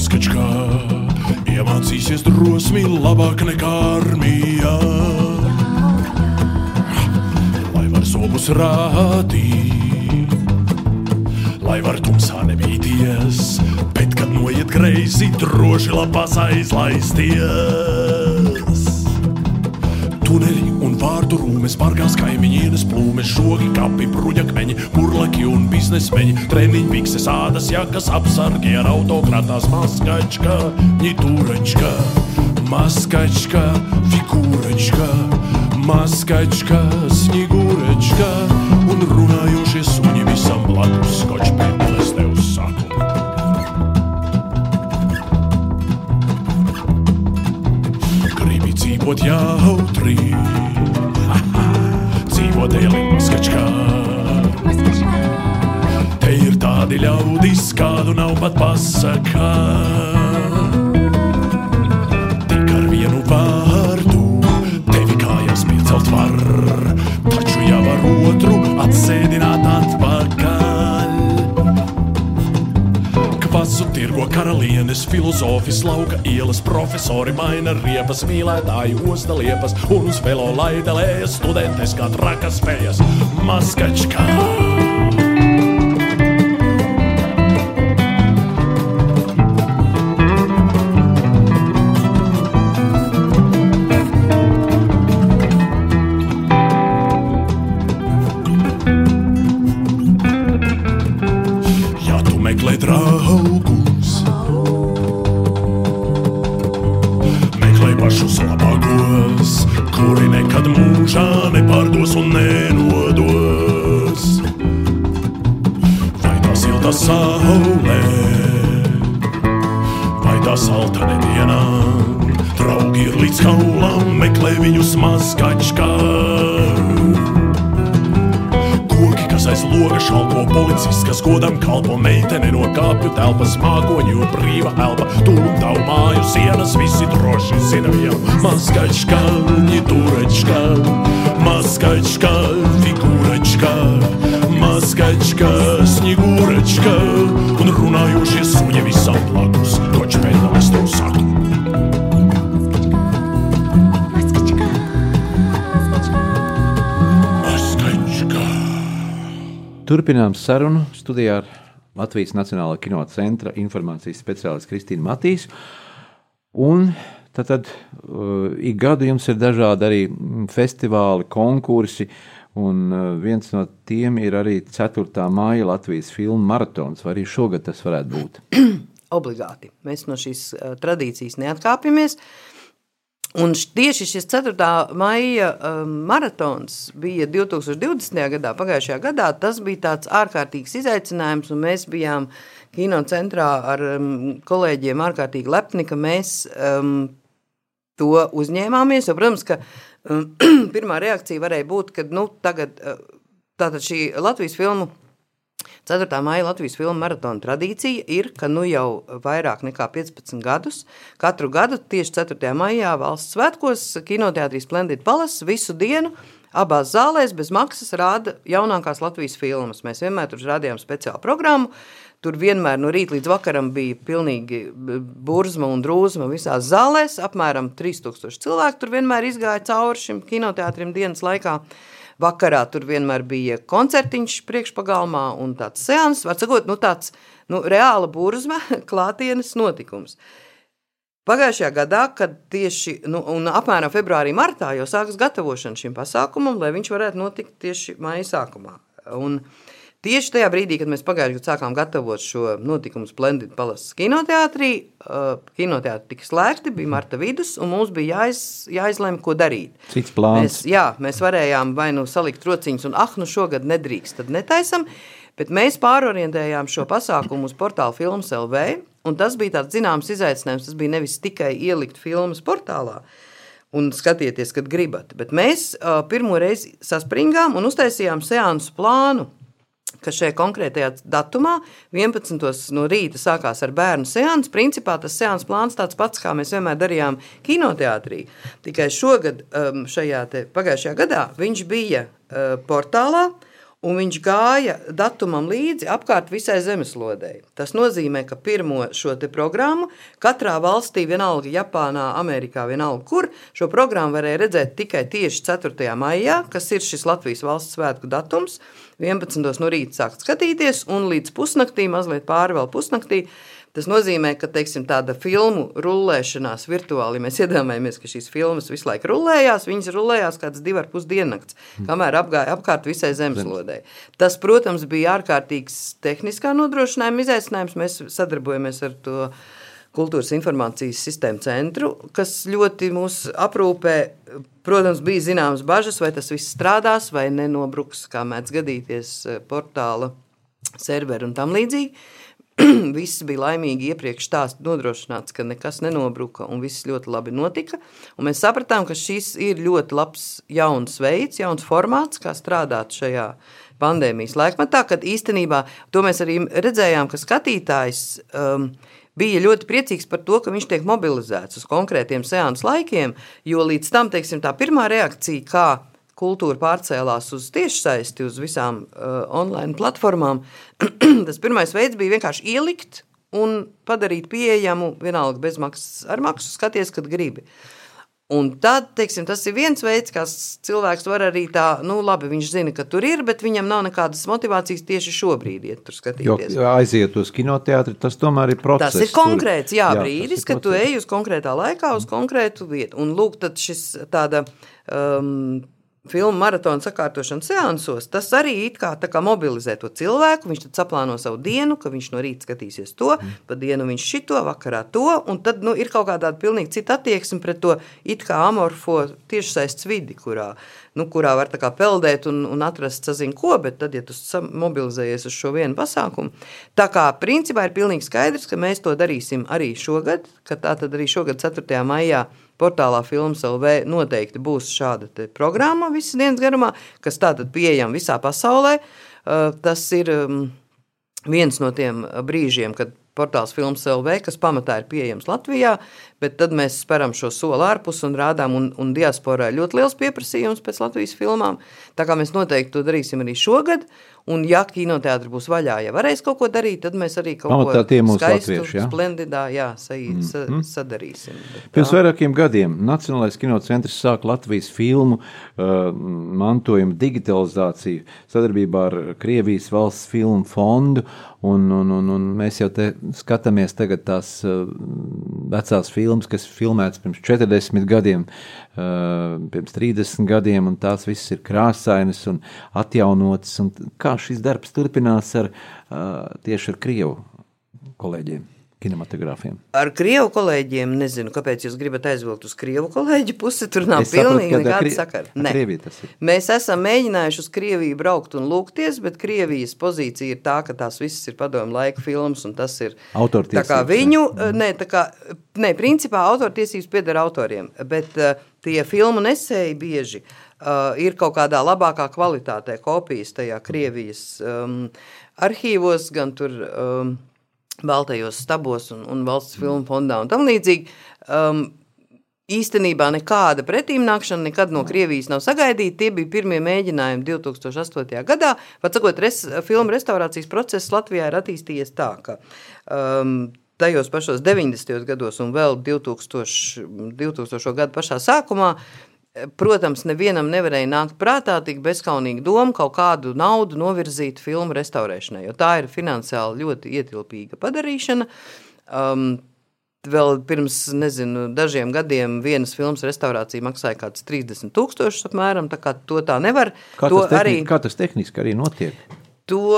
maskačkā. Iemācīsies drosmi labāk nekā armijā. Lai var sobus rādīt, lai var tumsā nebīties, bet kad noiet greizi, droši lapās aizlaisties tuneļi un vārdu rūmes, bargās kaimiņienes plūmes, žogi, kapi, bruģakmeņi, burlaki un biznesmeņi, treniņi, bikses, ādas, jakas, apsargi ar autokratās, maskačka, ņitūračka, maskačka, figūračka, maskačka, snigūračka. Un runājošie suņi visam blakus, skočpēteles tev saku. Gribi dzīvot jautri, dzīvot dēliņa skačkā. Te ir tādi ļaudis, kādu nav pat pasakā. Tik ar vienu vārdu tevi kājās piecelt var, taču jau ar otru atsēdināt atpakaļ. Tirgo karalienes, filozofis, lauka ielas, profesori maina riepas, mīlētāji osta liepas, un uz velo laidelējas studentes kā trakas spējas. Maskačkā! Meklē viņus mazgačkā. Koki, kas aiz loga šalpo policists, kas godam kalpo meitene no kāpju telpas mākoņi un brīva elpa. Tavu māju sienas visi droši zina jau. Maskačka, ņituračka, maskačka, figūračka, maskačka, snigūračka un runājošie suņi visam blakus. Koč pēdām es tev saku. Turpinām sarunu studijā ar Latvijas Nacionālā kino centra informācijas speciālistu Kristīnu Matīsu. Un tad, tad uh, ik gadu jums ir dažādi arī festivāli, konkursi, un uh, viens no tiem ir arī 4. māja Latvijas filmu maratons, vai arī šogad tas varētu būt. Obligāti. Mēs no šīs uh, tradīcijas neatkāpjamies. Un tieši šis 4. maija um, maratons bija 2020. gadā, pagājušajā gadā. Tas bija tāds ārkārtīgs izaicinājums, un mēs bijām kinocentrā ar um, kolēģiem ārkārtīgi lepni, ka mēs um, to uzņēmāmies. Jo, protams, ka um, pirmā reakcija varēja būt, ka nu, tagad uh, tātad šī Latvijas filmu 4. maija Latvijas filmu maratona tradīcija ir, ka nu jau vairāk nekā 15 gadus katru gadu tieši 4. maijā valsts svētkos kinoteātrī Splendid Palace visu dienu abās zālēs bez maksas rāda jaunākās Latvijas filmas. Mēs vienmēr tur rādījām speciālu programmu, Tur vienmēr no rīta līdz vakaram bija pilnīgi burzma un drūzma visās zālēs. Apmēram 3000 cilvēku tur vienmēr izgāja cauri šim kinoteātrim dienas laikā. Vakarā tur vienmēr bija koncertiņš priekšpagalmā un tāds seans, var sakot, nu tāds nu, reāla burzma klātienes notikums. Pagājušajā gadā, kad tieši nu, apmēram februārī, martā jau sākas gatavošana šim pasākumam, lai viņš varētu notikt tieši maija sākumā. Un tieši tajā brīdī, kad mēs pagājušajā gadā sākām gatavot šo notikumu Splendid Palace kinoteātrī, uh, kinoteātri tika slēgti, bija marta vidus, un mums bija jāiz, jāizlem, ko darīt. Cits plāns. Mēs, jā, mēs varējām vai nu salikt rociņus un, ah, nu šogad nedrīkst, tad netaisam. Bet mēs pārorientējām šo pasākumu uz portālu Filmas LV. Un tas bija tāds zināms izaicinājums. Tas bija nevis tikai ielikt filmas portālā, un skatieties, kad gribat. Bet mēs uh, pirmo reizi saspringām un uztaisījām seansu plānu. Ka šajā konkrētajā datumā, 11. no rīta, sākās ar bērnu seansu. Principā tas seansu plāns tāds pats, kā mēs vienmēr darījām kinoteātrī. Tikai šogad, um, šajā te, pagājušajā gadā, viņš bija uh, portālā, un viņš gāja datumam līdzi apkārt visai zemeslodei. Tas nozīmē, ka pirmo šo programmu katrā valstī, vienalga Japānā, Amerikā, vienalga kur, šo programmu varēja redzēt tikai tieši 4. maijā, kas ir šis Latvijas valsts svētku datums. 11. no rīta sākt skatīties, un līdz pusnaktī, mazliet pāri vēl pusnaktī, Tas nozīmē, ka teiksim, tāda filmu rullēšanās virtuāli, ja mēs iedomājamies, ka šīs filmas visu laiku rullējās, viņas rullējās kādas divas ar pus diennakts, kamēr apgāja apkārt visai zemeslodē. Tas, protams, bija ārkārtīgs tehniskā nodrošinājuma izaicinājums. Mēs sadarbojamies ar to kultūras informācijas sistēmu centru, kas ļoti mūs aprūpē. Protams, bija zināmas bažas, vai tas viss strādās, vai nenobruks, kā mēdz gadīties portāla serveri un tam līdzīgi. viss bija laimīgi iepriekš stāst nodrošināts, ka nekas nenobruka un viss ļoti labi notika. Un mēs sapratām, ka šis ir ļoti labs jauns veids, jauns formāts, kā strādāt šajā pandēmijas laikmetā, kad īstenībā to mēs arī redzējām, ka skatītājs um, bija ļoti priecīgs par to, ka viņš tiek mobilizēts uz konkrētiem seansu laikiem, jo līdz tam, teiksim, tā pirmā reakcija, kā kultūra pārcēlās uz tiešsaisti, uz visām uh, online platformām, tas pirmais veids bija vienkārši ielikt un padarīt pieejamu vienalga bezmaksas ar maksu, skaties, kad gribi. Un tad, teiksim, tas ir viens veids, kā cilvēks var arī tā, nu, labi, viņš zina, ka tur ir, bet viņam nav nekādas motivācijas tieši šobrīd iet tur skatīties. Jo aiziet uz kinoteātri, tas tomēr ir process. Tas ir konkrēts, jā, jā brīdis, kad tu ej uz konkrētā laikā, uz konkrētu vietu. Un lūk, tad šis tāda um, filmu maratona sakārtošanas seansos, tas arī kā, kā mobilizē to cilvēku. Viņš tad saplāno savu dienu, ka viņš no rīta skatīsies to, mm. pa dienu viņš šito, vakarā to, tad nu, ir kaut kāda pilnīgi cita attieksme pret to it kā amorfo tiešsaistes vidi, kurā, nu, kurā var peldēt un, un atrast sazin ko, bet tad, ja tu mobilizējies uz šo vienu pasākumu, tā kā principā ir pilnīgi skaidrs, ka mēs to darīsim arī šogad, ka tā tad arī šogad 4. maijā portālā Filmas LV noteikti būs šāda programma visas dienas garumā, kas tātad pieejama visā pasaulē. Uh, tas ir um, viens no tiem brīžiem, kad portāls Filmas LV, kas pamatā ir pieejams Latvijā, bet tad mēs speram šo soli ārpus un rādām, un, un diasporā ir ļoti liels pieprasījums pēc Latvijas filmām. Tā kā mēs noteikti to darīsim arī šogad, Un, ja kinoteātris būs vaļā, ja varēs kaut ko darīt, tad mēs arī kaut Pamatā ko skaistu, ja? splendidā jā, sa, mm. sa, sadarīsim. Bet, Pirms vairākiem gadiem Nacionālais kinocentrs sāk Latvijas filmu uh, mantojuma digitalizāciju sadarbībā ar Krievijas valsts filmu fondu, un, un, un, un mēs jau te skatāmies tagad tās uh, vecās filmas, kas filmētas pirms 40 gadiem, pirms 30 gadiem, un tās visas ir krāsainas un atjaunotas, un kā šis darbs turpinās ar, tieši ar Krievu kolēģiem? Kinematogrāfiem. Ar krievu kolēģiem nezinu, kāpēc jūs gribat aizvilkt uz krievu kolēģi pusi. Tur nav es pilnīgi nekāda kri... sakara. Mēs esam mēģinājuši uz Krieviju braukt un lūgties, bet Krievijas pozīcija ir tā, ka tās visas ir padomu laika filmas un tas ir tā kā viņu, ne, tā kā, ne, principā autortiesības pieder autoriem, bet tie filmu nesēji bieži uh, ir kaut kādā labākā kvalitātē kopijas tajā Krievijas um, arhīvos, gan tur um, Baltajos stabos un, un valsts filmu fondā un tam līdzīgi. Um, Īstenībā nekāda pretīmnākšana nekad no Krievijas nav sagaidīta. Tie bija pirmie mēģinājumi 2008. gadā. Pat sakot, res, filmu restaurācijas process Latvijā ir attīstījies tā, ka um, tajos pašos 90. gados un vēl 2000, 2000. gadu pašā sākumā Protams, nevienam nevarēja nākt prātā tik bezskaunīga doma kaut kādu naudu novirzīt filmu restaurēšanai, jo tā ir finansiāli ļoti ietilpīga padarīšana. Um, Vēl pirms nezinu, dažiem gadiem vienas filmas restaurācija maksāja kaut kāds 30 tūkstošus apmēram, tā kā to tā nevar. Kā tas, tehni, arī, kā tas tehniski arī notiek? To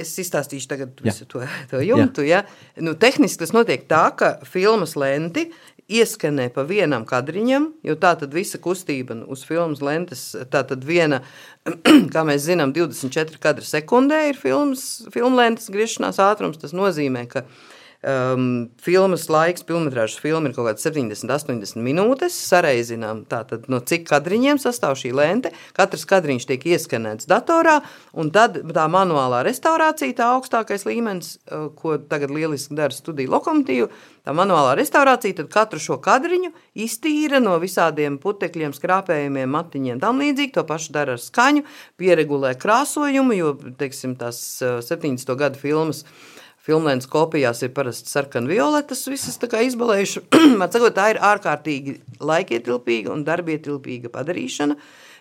es izstāstīšu tagad visu to, to jumtu. Ja? Nu, tehniski tas notiek tā, ka filmas lenti ieskanē pa vienam kadriņam, jo tā tad visa kustība uz filmas lentes, tā tad viena, kā mēs zinām, 24 kadra sekundē ir filmas, filmu lentes griešanās ātrums. Tas nozīmē, ka uh, Um, filmas laiks, filmas filma ir kaut kāds 70, 80 minūtes. Sareizinām, tātad, no cik kadriņiem sastāv šī lente. Katrs kadriņš tiek ieskanēts datorā, un tad tā manuālā restaurācija, tā augstākais līmenis, uh, ko tagad lieliski dara studija lokomotīva. Tā manuālā restaurācija tad katru šo kadriņu iztīra no visādiem putekļiem, skrāpējumiem, matiņiem, tam līdzīgi. To pašu dara ar skaņu, pieregulē krāsojumu, jo, teiksim, tās 70. Uh, gadu filmas Filmlēnas kopijās ir parasti sarkanvioletas, visas tā kā izbalējuši. Sakot, tā ir ārkārtīgi laikietilpīga un darbietilpīga padarīšana,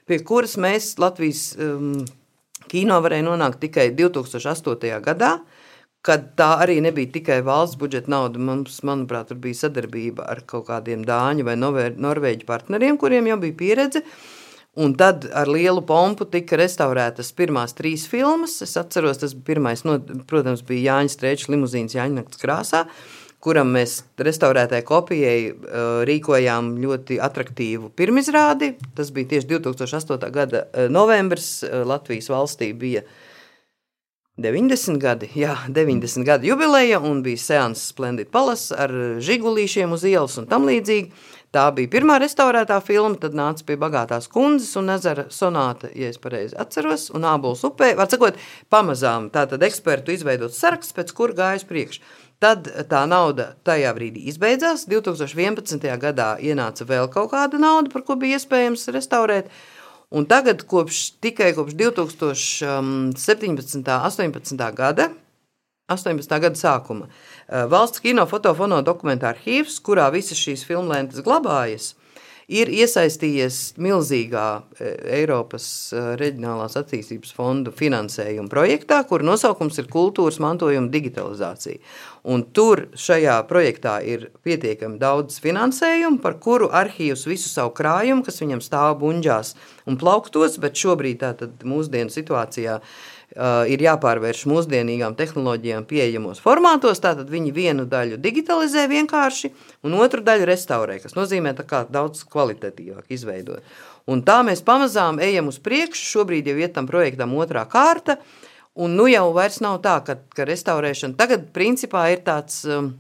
pie kuras mēs Latvijas um, kino varēja nonākt tikai 2008. gadā, kad tā arī nebija tikai valsts budžeta nauda. Mums, manuprāt, bija sadarbība ar kaut kādiem dāņu vai norvēģu partneriem, kuriem jau bija pieredze. Un tad ar lielu pompu tika restaurētas pirmās trīs filmas. Es atceros, tas pirmais, no, protams, bija Jānis Strēčs limuzīns Jāņa nakts krāsā, kuram mēs restaurētajai kopijai uh, rīkojām ļoti attraktīvu pirmizrādi. Tas bija tieši 2008. gada uh, novembris. Uh, Latvijas valstī bija 90 gadi, jā, 90 gadu jubileja un bija seanss Splendid Palace ar žigulīšiem uz ielas un tam līdzīgi. Tā bija pirmā restaurētā filma, tad nāca pie bagātās kundzes un ezera sonāta, ja es pareizi atceros, un ābols upē. Var sakot, pamazām tātad ekspertu izveidot saraksts, pēc kur gājas priekš. Tad tā nauda tajā brīdī izbeidzās. 2011. gadā ienāca vēl kaut kāda nauda, par ko bija iespējams restaurēt. Un tagad, kopš, tikai kopš 2017. un 2018. gada, 18. gada sākuma. Eh, valsts kino fotofono dokumentāra arhīvs, kurā visas šīs filmlentes glabājas, ir iesaistījies milzīgā eh, Eiropas eh, reģionālās attīstības fondu finansējuma projektā, kur nosaukums ir kultūras mantojuma digitalizācija. Un tur šajā projektā ir pietiekami daudz finansējumu, par kuru arhīvs visu savu krājumu, kas viņam stāv buņģās un plauktos, bet šobrīd tātad mūsdienu situācijā Uh, ir jāpārvērš mūsdienīgām tehnoloģijām pieejamos formātos. Tātad viņi vienu daļu digitalizē vienkārši, un otru daļu restaurē, kas nozīmē daudz kvalitatīvāk izveidot. Un tā mēs pamazām ejam uz priekšu. Šobrīd jau ir tam projektam otrā kārta, un nu jau vairs nav tā, ka, ka restaurēšana tagad principā ir tāds. Um,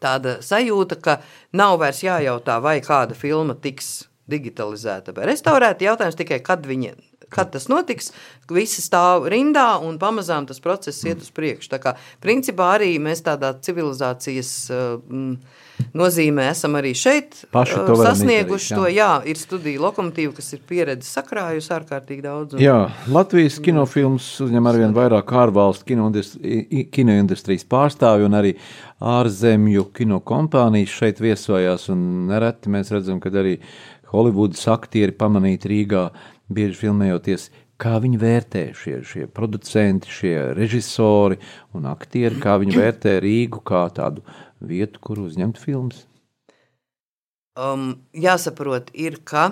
tāda sajūta, ka nav vairs jājautā, vai kāda filma tiks digitalizēta vai restaurēta. Jautājums tikai, kad viņa kad tas notiks, visi stāv rindā un pamazām tas process iet uz priekšu. Tā kā principā arī mēs tādā civilizācijas mm, nozīmē esam arī šeit Paši to sasnieguši izdarīt, jā. to. Jā, ir studija lokomotīva, kas ir pieredze sakrājusi ārkārtīgi daudz. Un... Jā, Latvijas kinofilms uzņem arvien vairāk ārvalstu kinoindustrijas pārstāvju un arī ārzemju kino kompānijas šeit viesojās un nereti mēs redzam, ka arī Holivudas aktieri pamanīti Rīgā bieži filmējoties, kā viņi vērtē šie, šie producenti, šie režisori un aktieri, kā viņi vērtē Rīgu kā tādu vietu, kur uzņemt filmas? Um, jāsaprot, ir, ka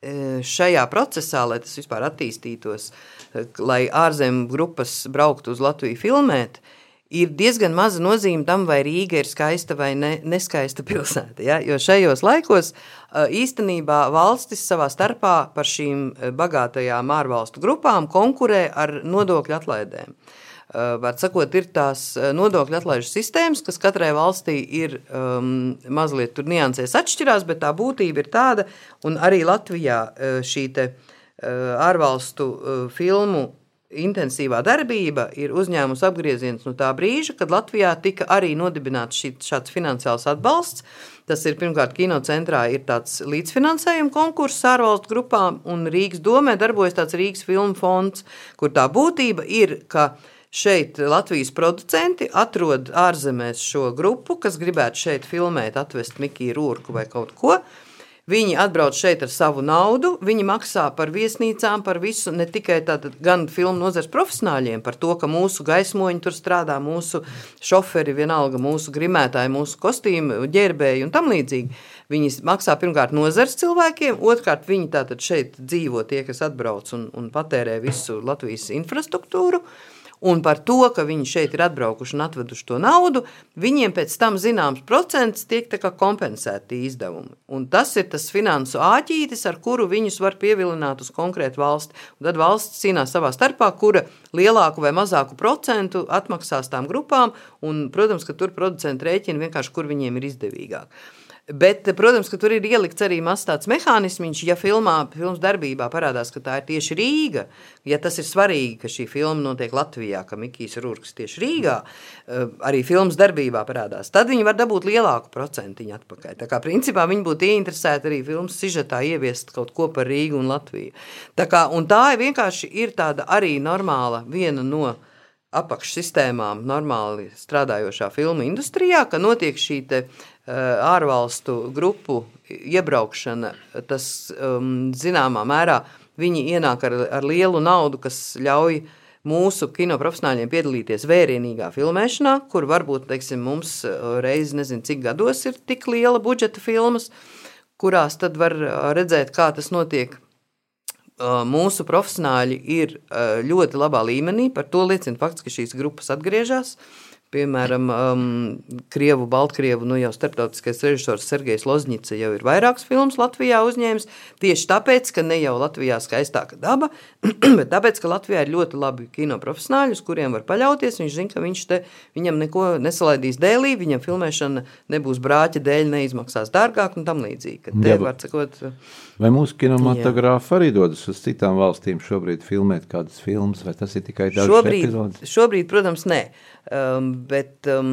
e, šajā procesā, lai tas vispār attīstītos, e, lai ārzemju grupas brauktu uz Latviju filmēt, uh, ir diezgan maza nozīme tam, vai Rīga ir skaista vai ne, neskaista pilsēta. Ja? Jo šajos laikos īstenībā valstis savā starpā par šīm bagātajām ārvalstu grupām konkurē ar nodokļu atlaidēm. Var sakot, ir tās nodokļu atlaižu sistēmas, kas katrai valstī ir um, mazliet tur niansēs atšķirās, bet tā būtība ir tāda, un arī Latvijā šī te ārvalstu filmu intensīvā darbība ir uzņēmusi apgrieziens no tā brīža, kad Latvijā tika arī nodibināts šī, šāds finansiāls atbalsts. Tas ir pirmkārt, kinocentrā ir tāds līdzfinansējuma konkurss ārvalstu grupām, un Rīgas domē darbojas tāds Rīgas filmu fonds, kur tā būtība ir, ka šeit Latvijas producenti atrod ārzemēs šo grupu, kas gribētu šeit filmēt, atvest Mikiju Rūrku vai kaut ko, Viņi atbrauc šeit ar savu naudu, viņi maksā par viesnīcām, par visu, ne tikai tātad, gan filmu nozares profesionāļiem, par to, ka mūsu gaismoņi tur strādā, mūsu šoferi, vienalga mūsu grimētāji, mūsu kostīmu ģērbēji un tam līdzīgi. Viņi maksā pirmkārt nozares cilvēkiem, otrkārt viņi tātad šeit dzīvo tie, kas atbrauc un, un patērē visu Latvijas infrastruktūru. Un par to, ka viņi šeit ir atbraukuši un atveduši to naudu, viņiem pēc tam zināms procents tiek kompensēti izdevumi. Un tas ir tas finansu āķītis, ar kuru viņus var pievilināt uz konkrētu valsti. Un tad valsts cīnās savā starpā, kura lielāku vai mazāku procentu atmaksās tām grupām, un, protams, ka tur producenti rēķina vienkārši, kur viņiem ir izdevīgāk. Bet, protams, ka tur ir ielikts arī mazs tāds mehānisms, ja filmā, filmas darbībā parādās, ka tā ir tieši Rīga. Ja tas ir svarīgi, ka šī filma notiek Latvijā, ka Mikls Rūks tieši Rīgā, eh, arī filmas darbībā parādās, tad viņi var dabūt lielāku procentiņu atpakaļ. Tā kā principā viņi būtu ieinteresēti arī filmas sižetā ieviest kaut ko par Rīgu un Latviju. Tā, kā, un tā ir vienkārši ir tāda arī normāla viena no apakšsistēmām normāli strādājošā filmu industrijā, ka notiek šī te, uh, ārvalstu grupu iebraukšana, tas um, zināmā mērā viņi ienāk ar, ar lielu naudu, kas ļauj mūsu kino profesionāļiem piedalīties vērienīgā filmēšanā, kur varbūt, teiksim, mums reizi nezinu, cik gados ir tik liela budžeta filmas, kurās tad var redzēt, kā tas notiek mūsu profesionāļi ir ļoti labā līmenī. Par to liecina fakts, ka šīs grupas atgriežas. Piemēram, um, Krievu, Baltkrievu, nu jau starptautiskais režisors Sergejs Lozņica jau ir vairākas filmas Latvijā uzņēmis. Tieši tāpēc, ka ne jau Latvijā skaistāka daba, bet tāpēc, ka Latvijā ir ļoti labi kino profesionāļi, uz kuriem var paļauties. Viņš zina, ka viņš te, viņam neko nesalaidīs dēlī, viņam filmēšana nebūs brāķa dēļ, neizmaksās dārgāk un tam līdzīgi. Te, Jā, sakot, vai mūsu kinematogrāfi arī dodas uz citām valstīm šobrīd filmēt kādas filmas, vai tas ir tikai dažas šobrīd, epizodes? Šobrīd, protams, nē. Um, bet, um,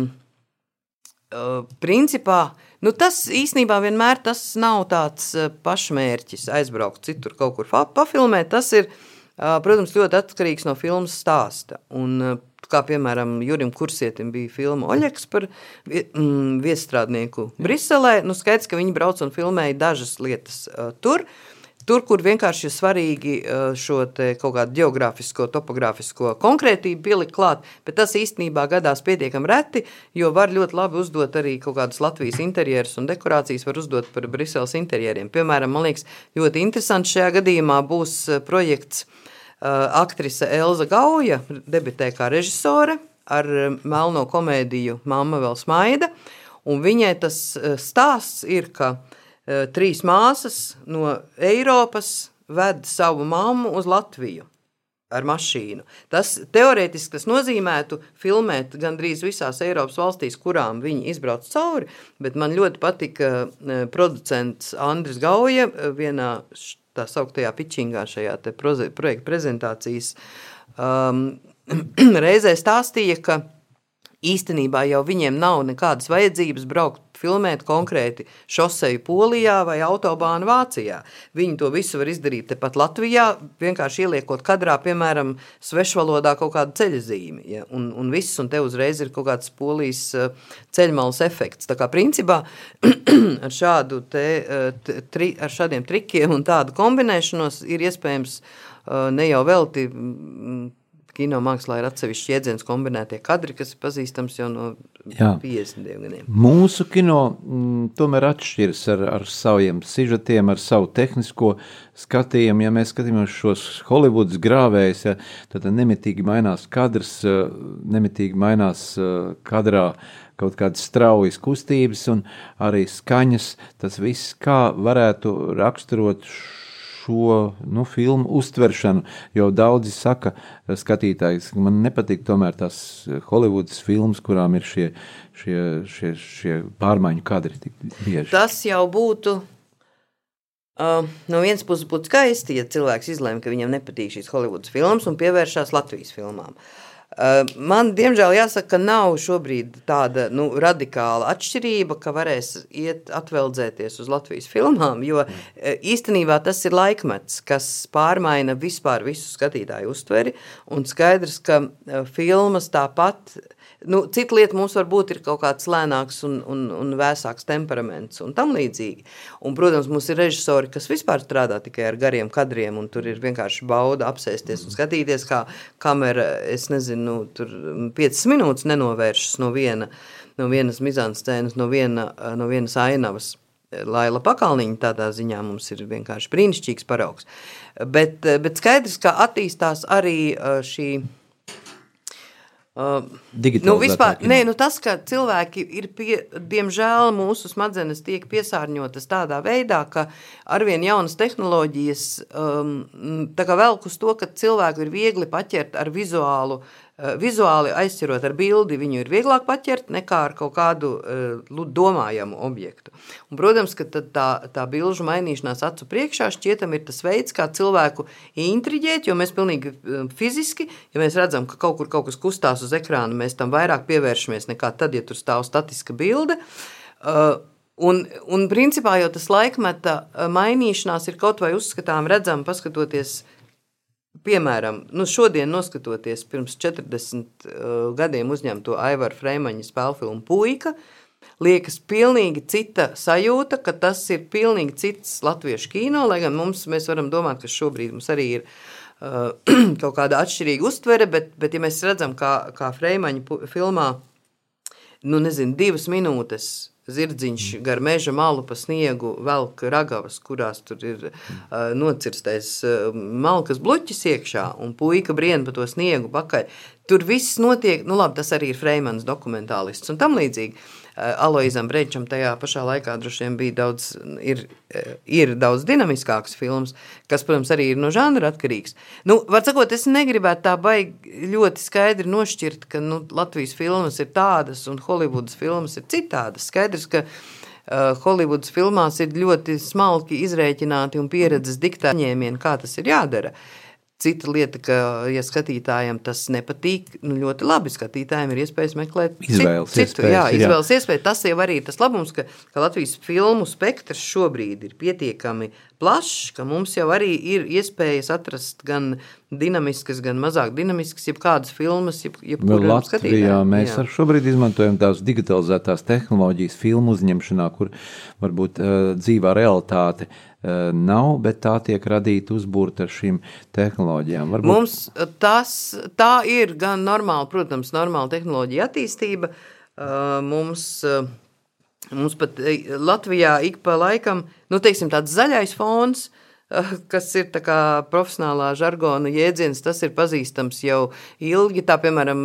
uh, principā, nu tas īstenībā vienmēr tas nav tāds uh, pašmērķis aizbraukt citur kaut kur pafilmēt. Tas ir, uh, protams, ļoti atkarīgs no filmas stāsta. Un, uh, kā piemēram Jurim Kursietim bija filma Oļeks par mm, viestrādnieku Briselē, nu skaidrs, ka viņi brauc un filmēja dažas lietas uh, tur, uh, Tur, kur vienkārši ir svarīgi eh, šo kaut kādu geogrāfisko, topogrāfisko konkrētību pielikt klāt, bet tas īstenībā gadās pietiekami reti, jo var ļoti labi uzdot arī kaut kādas Latvijas interjerus un dekorācijas var uzdot par Briseles interjeriem. Piemēram, man liekas, ļoti interesants šajā gadījumā būs eh, projekts eh, aktrise Elza Gauja, debitē kā režisore ar melno komēdiju Mamma vēl smaida, un viņai tas stāsts ir, ka Eh, trīs māsas no Eiropas ved savu mammu uz Latviju ar mašīnu. Tas teorētiski tas nozīmētu filmēt gandrīz visās Eiropas valstīs, kurām viņi izbrauc cauri, bet man ļoti patika eh, producents Andris Gauja eh, vienā tā sauktajā pičingā šajā projekta prezentācijas um, reizē stāstīja, ka īstenībā jau viņiem nav nekādas vajadzības braukt filmēt konkrēti šoseju Polijā vai autobānu Vācijā. Viņi to visu var izdarīt tepat Latvijā, vienkārši ieliekot kadrā, piemēram, svešvalodā kaut kādu ceļzīmi, ja, un, un viss, un te uzreiz ir kaut kāds polijas eh, ceļmalas efekts. Tā kā principā ar, šādu te, eh, tri, ar šādiem trikiem un tādu kombinēšanos ir iespējams eh, ne jau velti kino mākslā ir atsevišķi jēdziens kombinētie kadri, kas ir pazīstams jau no Jā. 50 gadiem. Mūsu kino m, mm, tomēr atšķiras ar, ar saviem sižetiem, ar savu tehnisko skatījumu. Ja mēs skatāmies šos Hollywoods grāvējus, ja, tad nemitīgi mainās kadrs, eh, nemitīgi mainās eh, kadrā kaut kādas straujas kustības un arī skaņas. Tas viss, kā varētu raksturot šo nu, filmu uztveršanu. Jo daudzi saka, skatītāji, ka man nepatīk tomēr tās Holivudas filmas, kurām ir šie, šie, šie, šie pārmaiņu kadri tik bieži. Tas jau būtu. Uh, no vienas puses būtu skaisti, ja cilvēks izlēma, ka viņam nepatīk šīs Holivudas filmas un pievēršās Latvijas filmām. Uh, Eh, man, diemžēl, jāsaka, ka nav šobrīd tāda nu, radikāla atšķirība, ka varēs iet atveldzēties uz Latvijas filmām, jo eh, īstenībā tas ir laikmets, kas pārmaina vispār visu skatītāju uztveri, un skaidrs, ka eh, filmas tāpat Nu, cita lieta mums varbūt ir kaut kāds lēnāks un, un, un vēsāks temperaments un tam līdzīgi. Un, protams, mums ir režisori, kas vispār strādā tikai ar gariem kadriem, un tur ir vienkārši bauda apsēsties un skatīties, kā kamera, es nezinu, tur piecas minūtes nenovēršas no viena, no vienas mizānscēnas, no, viena, no vienas ainavas. Laila Pakalniņa tādā ziņā mums ir vienkārši brīnišķīgs paraugs. Bet, bet skaidrs, ka attīstās arī šī Uh, nu, vispār, nē, nu tas, ka cilvēki ir, pie, diemžēl, mūsu smadzenes tiek piesārņotas tādā veidā, ka arvien jaunas tehnoloģijas um, velk uz to, ka cilvēku ir viegli paķert ar vizuālu, uh, vizuāli aizķerot ar bildi, viņu ir vieglāk paķert nekā ar kaut kādu uh, domājamu objektu. Un, protams, ka tā, tā bilžu mainīšanās acu priekšā šķietam ir tas veids, kā cilvēku intriģēt, jo mēs pilnīgi uh, fiziski, ja mēs redzam, ka kaut kur kaut kas kustās uz ekrāna, mēs tam vairāk pievēršamies nekā tad, ja tur stāv statiska bilde. Uh, Un, un principā jau tas laikmeta uh, mainīšanās ir kaut vai uzskatām, redzam, paskatoties, piemēram, nu šodien noskatoties pirms 40 uh, gadiem uzņemto Aivaru Freimaņa spēļu filmu Puika, liekas pilnīgi cita sajūta, ka tas ir pilnīgi cits latviešu kino, lai gan mums, mēs varam domāt, ka šobrīd mums arī ir uh, kaut kāda atšķirīga uztvere, bet, bet ja mēs redzam, kā, kā Freimaņa filmā, nu nezinu, divas minūtes zirdziņš gar meža malu pa sniegu velk ragavas, kurās tur ir uh, nocirstais uh, malkas bluķis iekšā un puika brien pa to sniegu pakaļ. Tur viss notiek, nu labi, tas arī ir Freimans dokumentālists un tam līdzīgi. Uh, Aloizam Brečam tajā pašā laikā droši vien bija daudz, ir, uh, ir daudz dinamiskāks films, kas, protams, arī ir no žanra atkarīgs. Nu, var sakot, es negribētu tā baigi ļoti skaidri nošķirt, ka nu, Latvijas filmas ir tādas un Holivudas filmas ir citādas. Skaidrs, ka uh, Holivudas filmās ir ļoti smalki izrēķināti un pieredzes diktāņēmieni, kā tas ir jādara. Cita lieta, ka, ja skatītājiem tas nepatīk, nu, ļoti labi skatītājiem ir iespējas meklēt Izvēles citu, iespējas, jā, jā. izvēles iespēja. Tas jau arī ir tas labums, ka, ka Latvijas filmu spektrs šobrīd ir pietiekami plašs, ka mums jau arī ir iespējas atrast gan dinamiskas, gan mazāk dinamiskas, jebkādas filmas, jeb, jebkuram Latvijā skatītājam. mēs Jā. šobrīd izmantojam tās digitalizētās tehnoloģijas filmu uzņemšanā, kur varbūt uh, dzīvā realitāte uh, nav, bet tā tiek radīta uzbūrta ar šīm tehnoloģijām. Varbūt Mums tas tā ir gan normāla, protams, normāla tehnoloģija attīstība. Uh, Mums, uh, mums pat eh, Latvijā ik pa laikam, nu, teiksim, tāds zaļais fons, uh, kas ir profesionālā žargona jēdziens, tas ir pazīstams jau ilgi. Tā, piemēram,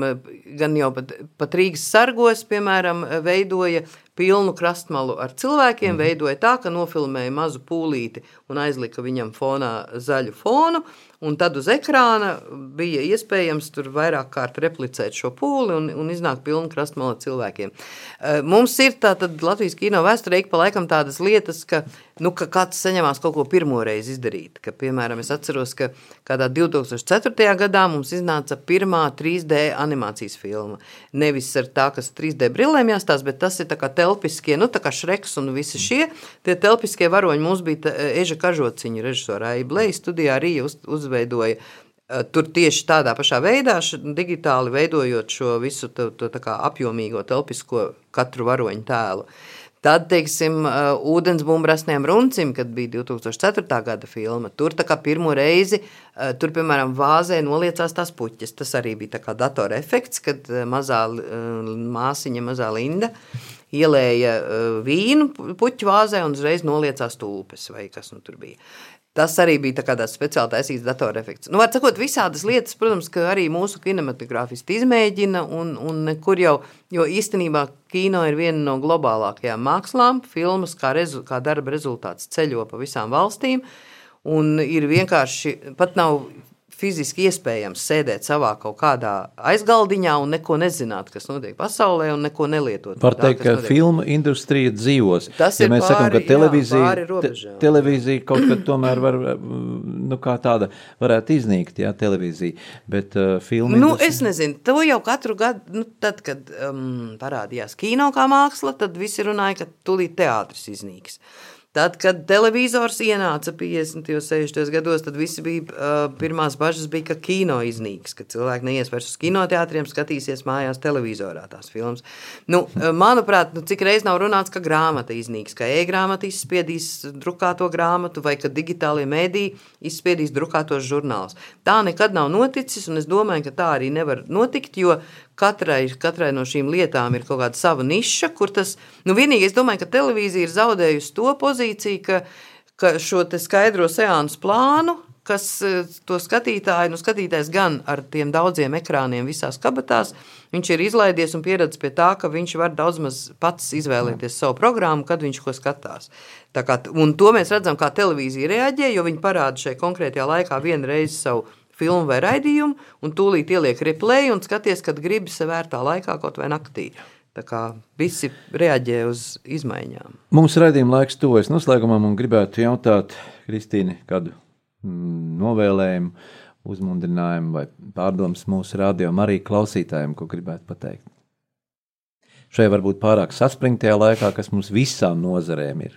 gan jau pat, pat Rīgas sargos, piemēram, veidoja pilnu krastmalu ar cilvēkiem, veidoja tā, ka nofilmēja mazu pūlīti un aizlika viņam fonā zaļu fonu, un tad uz ekrāna bija iespējams tur vairāk kārt replicēt šo pūli un, un iznāk pilnu krastmalu ar cilvēkiem. Eh, Mums ir tātad Latvijas kino vēsturē ik pa laikam tādas lietas, ka, nu, ka kāds saņemās kaut ko pirmo reizi izdarīt, ka, piemēram, es atceros, ka kādā 2004. gadā mums iznāca pirmā 3D animācijas filma. Nevis ar tā, kas 3D brillēm jāstās, bet tas ir tā kā telpiskie, nu tā kā Šreks un visi šie, tie telpiskie varoņi mums bija tā, Eža Kažociņa režisora Aiblei studijā arī uz, uzveidoja eh, Tur tieši tādā pašā veidā, digitāli veidojot šo visu to, to apjomīgo telpisko katru varoņu tēlu. Tad, teiksim, uh, ūdensbumbrasniem runcim, kad bija 2004. gada filma, tur kā pirmo reizi, uh, tur, piemēram, vāzē noliecās tās puķes. Tas arī bija tā kā datora efekts, kad mazā māsiņa, mazā Linda ielēja vīnu pu- puķu vāzē un uzreiz noliecās tulpes vai kas nu tur bija. Tas arī bija tā tāds speciāli taisīts datorefekts. Nu, var sakot, visādas lietas, protams, arī mūsu kinematogrāfisti izmēģina, un, un nekur jau, jo īstenībā kino ir viena no globālākajām mākslām. Filmas kā, rezu, kā darba rezultāts ceļo pa visām valstīm, un ir vienkārši pat nav fiziski iespējams sēdēt savā kaut kādā aizgaldiņā un neko nezināt, kas notiek pasaulē, un neko nelietot. Var teikt, ka notiek. filmu industrija dzīvos. Tas ja ir mēs sakām, ka pāri, jā, televīzija, pāri te, televīzija kaut kad tomēr var, nu, kā tāda varētu iznīkt, jā, televīzija, bet uh, filmu Nu, industrija- es nezinu, to jau katru gadu, nu, tad, kad um, parādījās kino kā māksla, tad visi runāja, ka tūlīt teātris iznīks. Tad, kad televizors ienāca 50. un 60. gados, tad visi bija, uh, pirmās bažas bija, ka kino iznīks, ka cilvēki neies vairs uz kinoteātriem, skatīsies mājās televizorā tās filmas. Nu, uh, manuprāt, nu, cik reiz nav runāts, ka grāmata iznīks, ka e-grāmata izspiedīs drukāto grāmatu vai ka digitālie mēdī izspiedīs drukātos žurnālus. Tā nekad nav noticis, un es domāju, ka tā arī nevar notikt, jo katrai, katrai no šīm lietām ir kaut kāda sava niša, kur tas, nu vienīgi es domāju, ka televīzija ir zaudējusi to pozīciju, ka, ka šo te skaidro seansu plānu, kas eh, to skatītāju, nu, skatītājs gan ar tiem daudziem ekrāniem visās kabatās, viņš ir izlaidies un pieredzējis pie tā, ka viņš var daudz maz pats izvēlēties savu programmu, kad viņš ko skatās. Tā kā, un to mēs redzam, kā televīzija reaģē, jo viņi parāda šajā konkrētajā laikā vienu reizi savu filmu vai raidījumu, un tūlīt ieliek replay un skaties, kad gribi savērtā laikā kaut vai naktī. Tā kā visi reaģē uz izmaiņām. Mums raidījuma laiks tuvojas noslēgumam un gribētu jautāt Kristīne kādu mm, novēlējumu, uzmundrinājumu vai pārdomas mūsu radio arī klausītājiem, ko gribētu pateikt. Šai varbūt pārāk saspringtajā laikā, kas mums visām nozarēm ir.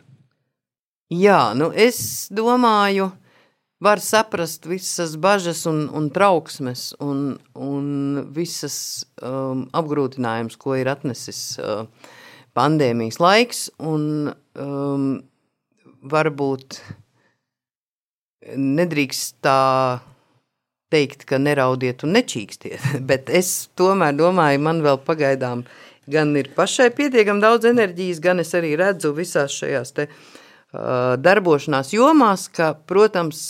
Jā, nu es domāju, ka var saprast visas bažas un, un trauksmes un, un visas um, apgrūtinājumus, ko ir atnesis uh, pandēmijas laiks, un um, varbūt nedrīkst tā teikt, ka neraudiet un nečīkstiet, bet es tomēr domāju, man vēl pagaidām gan ir pašai pietiekam daudz enerģijas, gan es arī redzu visās šajās te Uh, darbošanās jomās, ka, protams,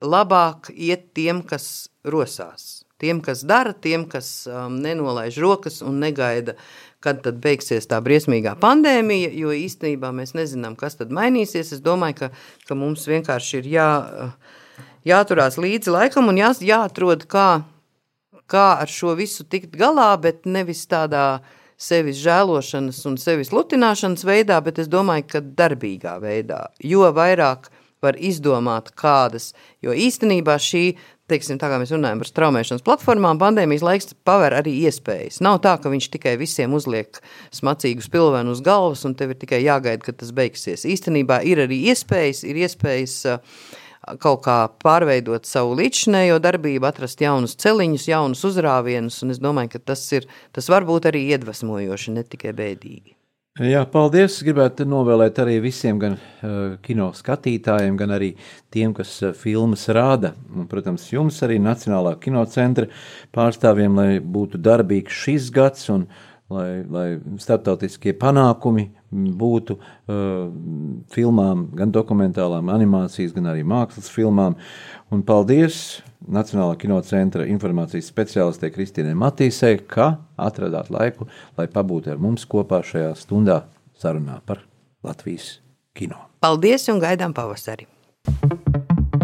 labāk iet tiem, kas rosās. Tiem, kas dara, tiem, kas um, nenolaiž rokas un negaida, kad tad beigsies tā briesmīgā pandēmija, jo īstenībā mēs nezinām, kas tad mainīsies. Es domāju, ka, ka mums vienkārši ir jā, jāturās līdzi laikam un jā, jāatrod, kā, kā ar šo visu tikt galā, bet nevis tādā uh, sevis žēlošanas un sevis lutināšanas veidā, bet es domāju, ka darbīgā veidā. Jo vairāk var izdomāt kādas, jo īstenībā šī, teiksim, tā kā mēs runājam par straumēšanas platformām, pandēmijas laiks paver arī iespējas. Nav tā, ka viņš tikai visiem uzliek smacīgu spilvenu uz galvas un tev ir tikai jāgaida, kad tas beigsies. Īstenībā ir arī iespējas, ir iespējas uh, kaut kā pārveidot savu līdzinējo darbību, atrast jaunus celiņus, jaunus uzrāvienus, es domāju, ka tas, ir, tas var būt arī iedvesmojoši, ne tikai bēdīgi. Jā, paldies. Es gribētu novēlēt arī visiem, gan uh, kino skatītājiem, gan arī tiem, kas uh, filmas rāda. Un, protams, jums arī Nacionālā kinocentra pārstāvjiem, lai būtu darbīgs šis gads un uh, lai, lai starptautiskie panākumi būtu uh, filmām, gan dokumentālām, animācijas, gan arī mākslas filmām. Un paldies Nacionālā kinocentra informācijas speciālistē Kristīnai Matīsai, ka atradāt laiku, lai pabūtu ar mums kopā šajā stundā sarunā par Latvijas kino. Paldies un gaidām pavasari!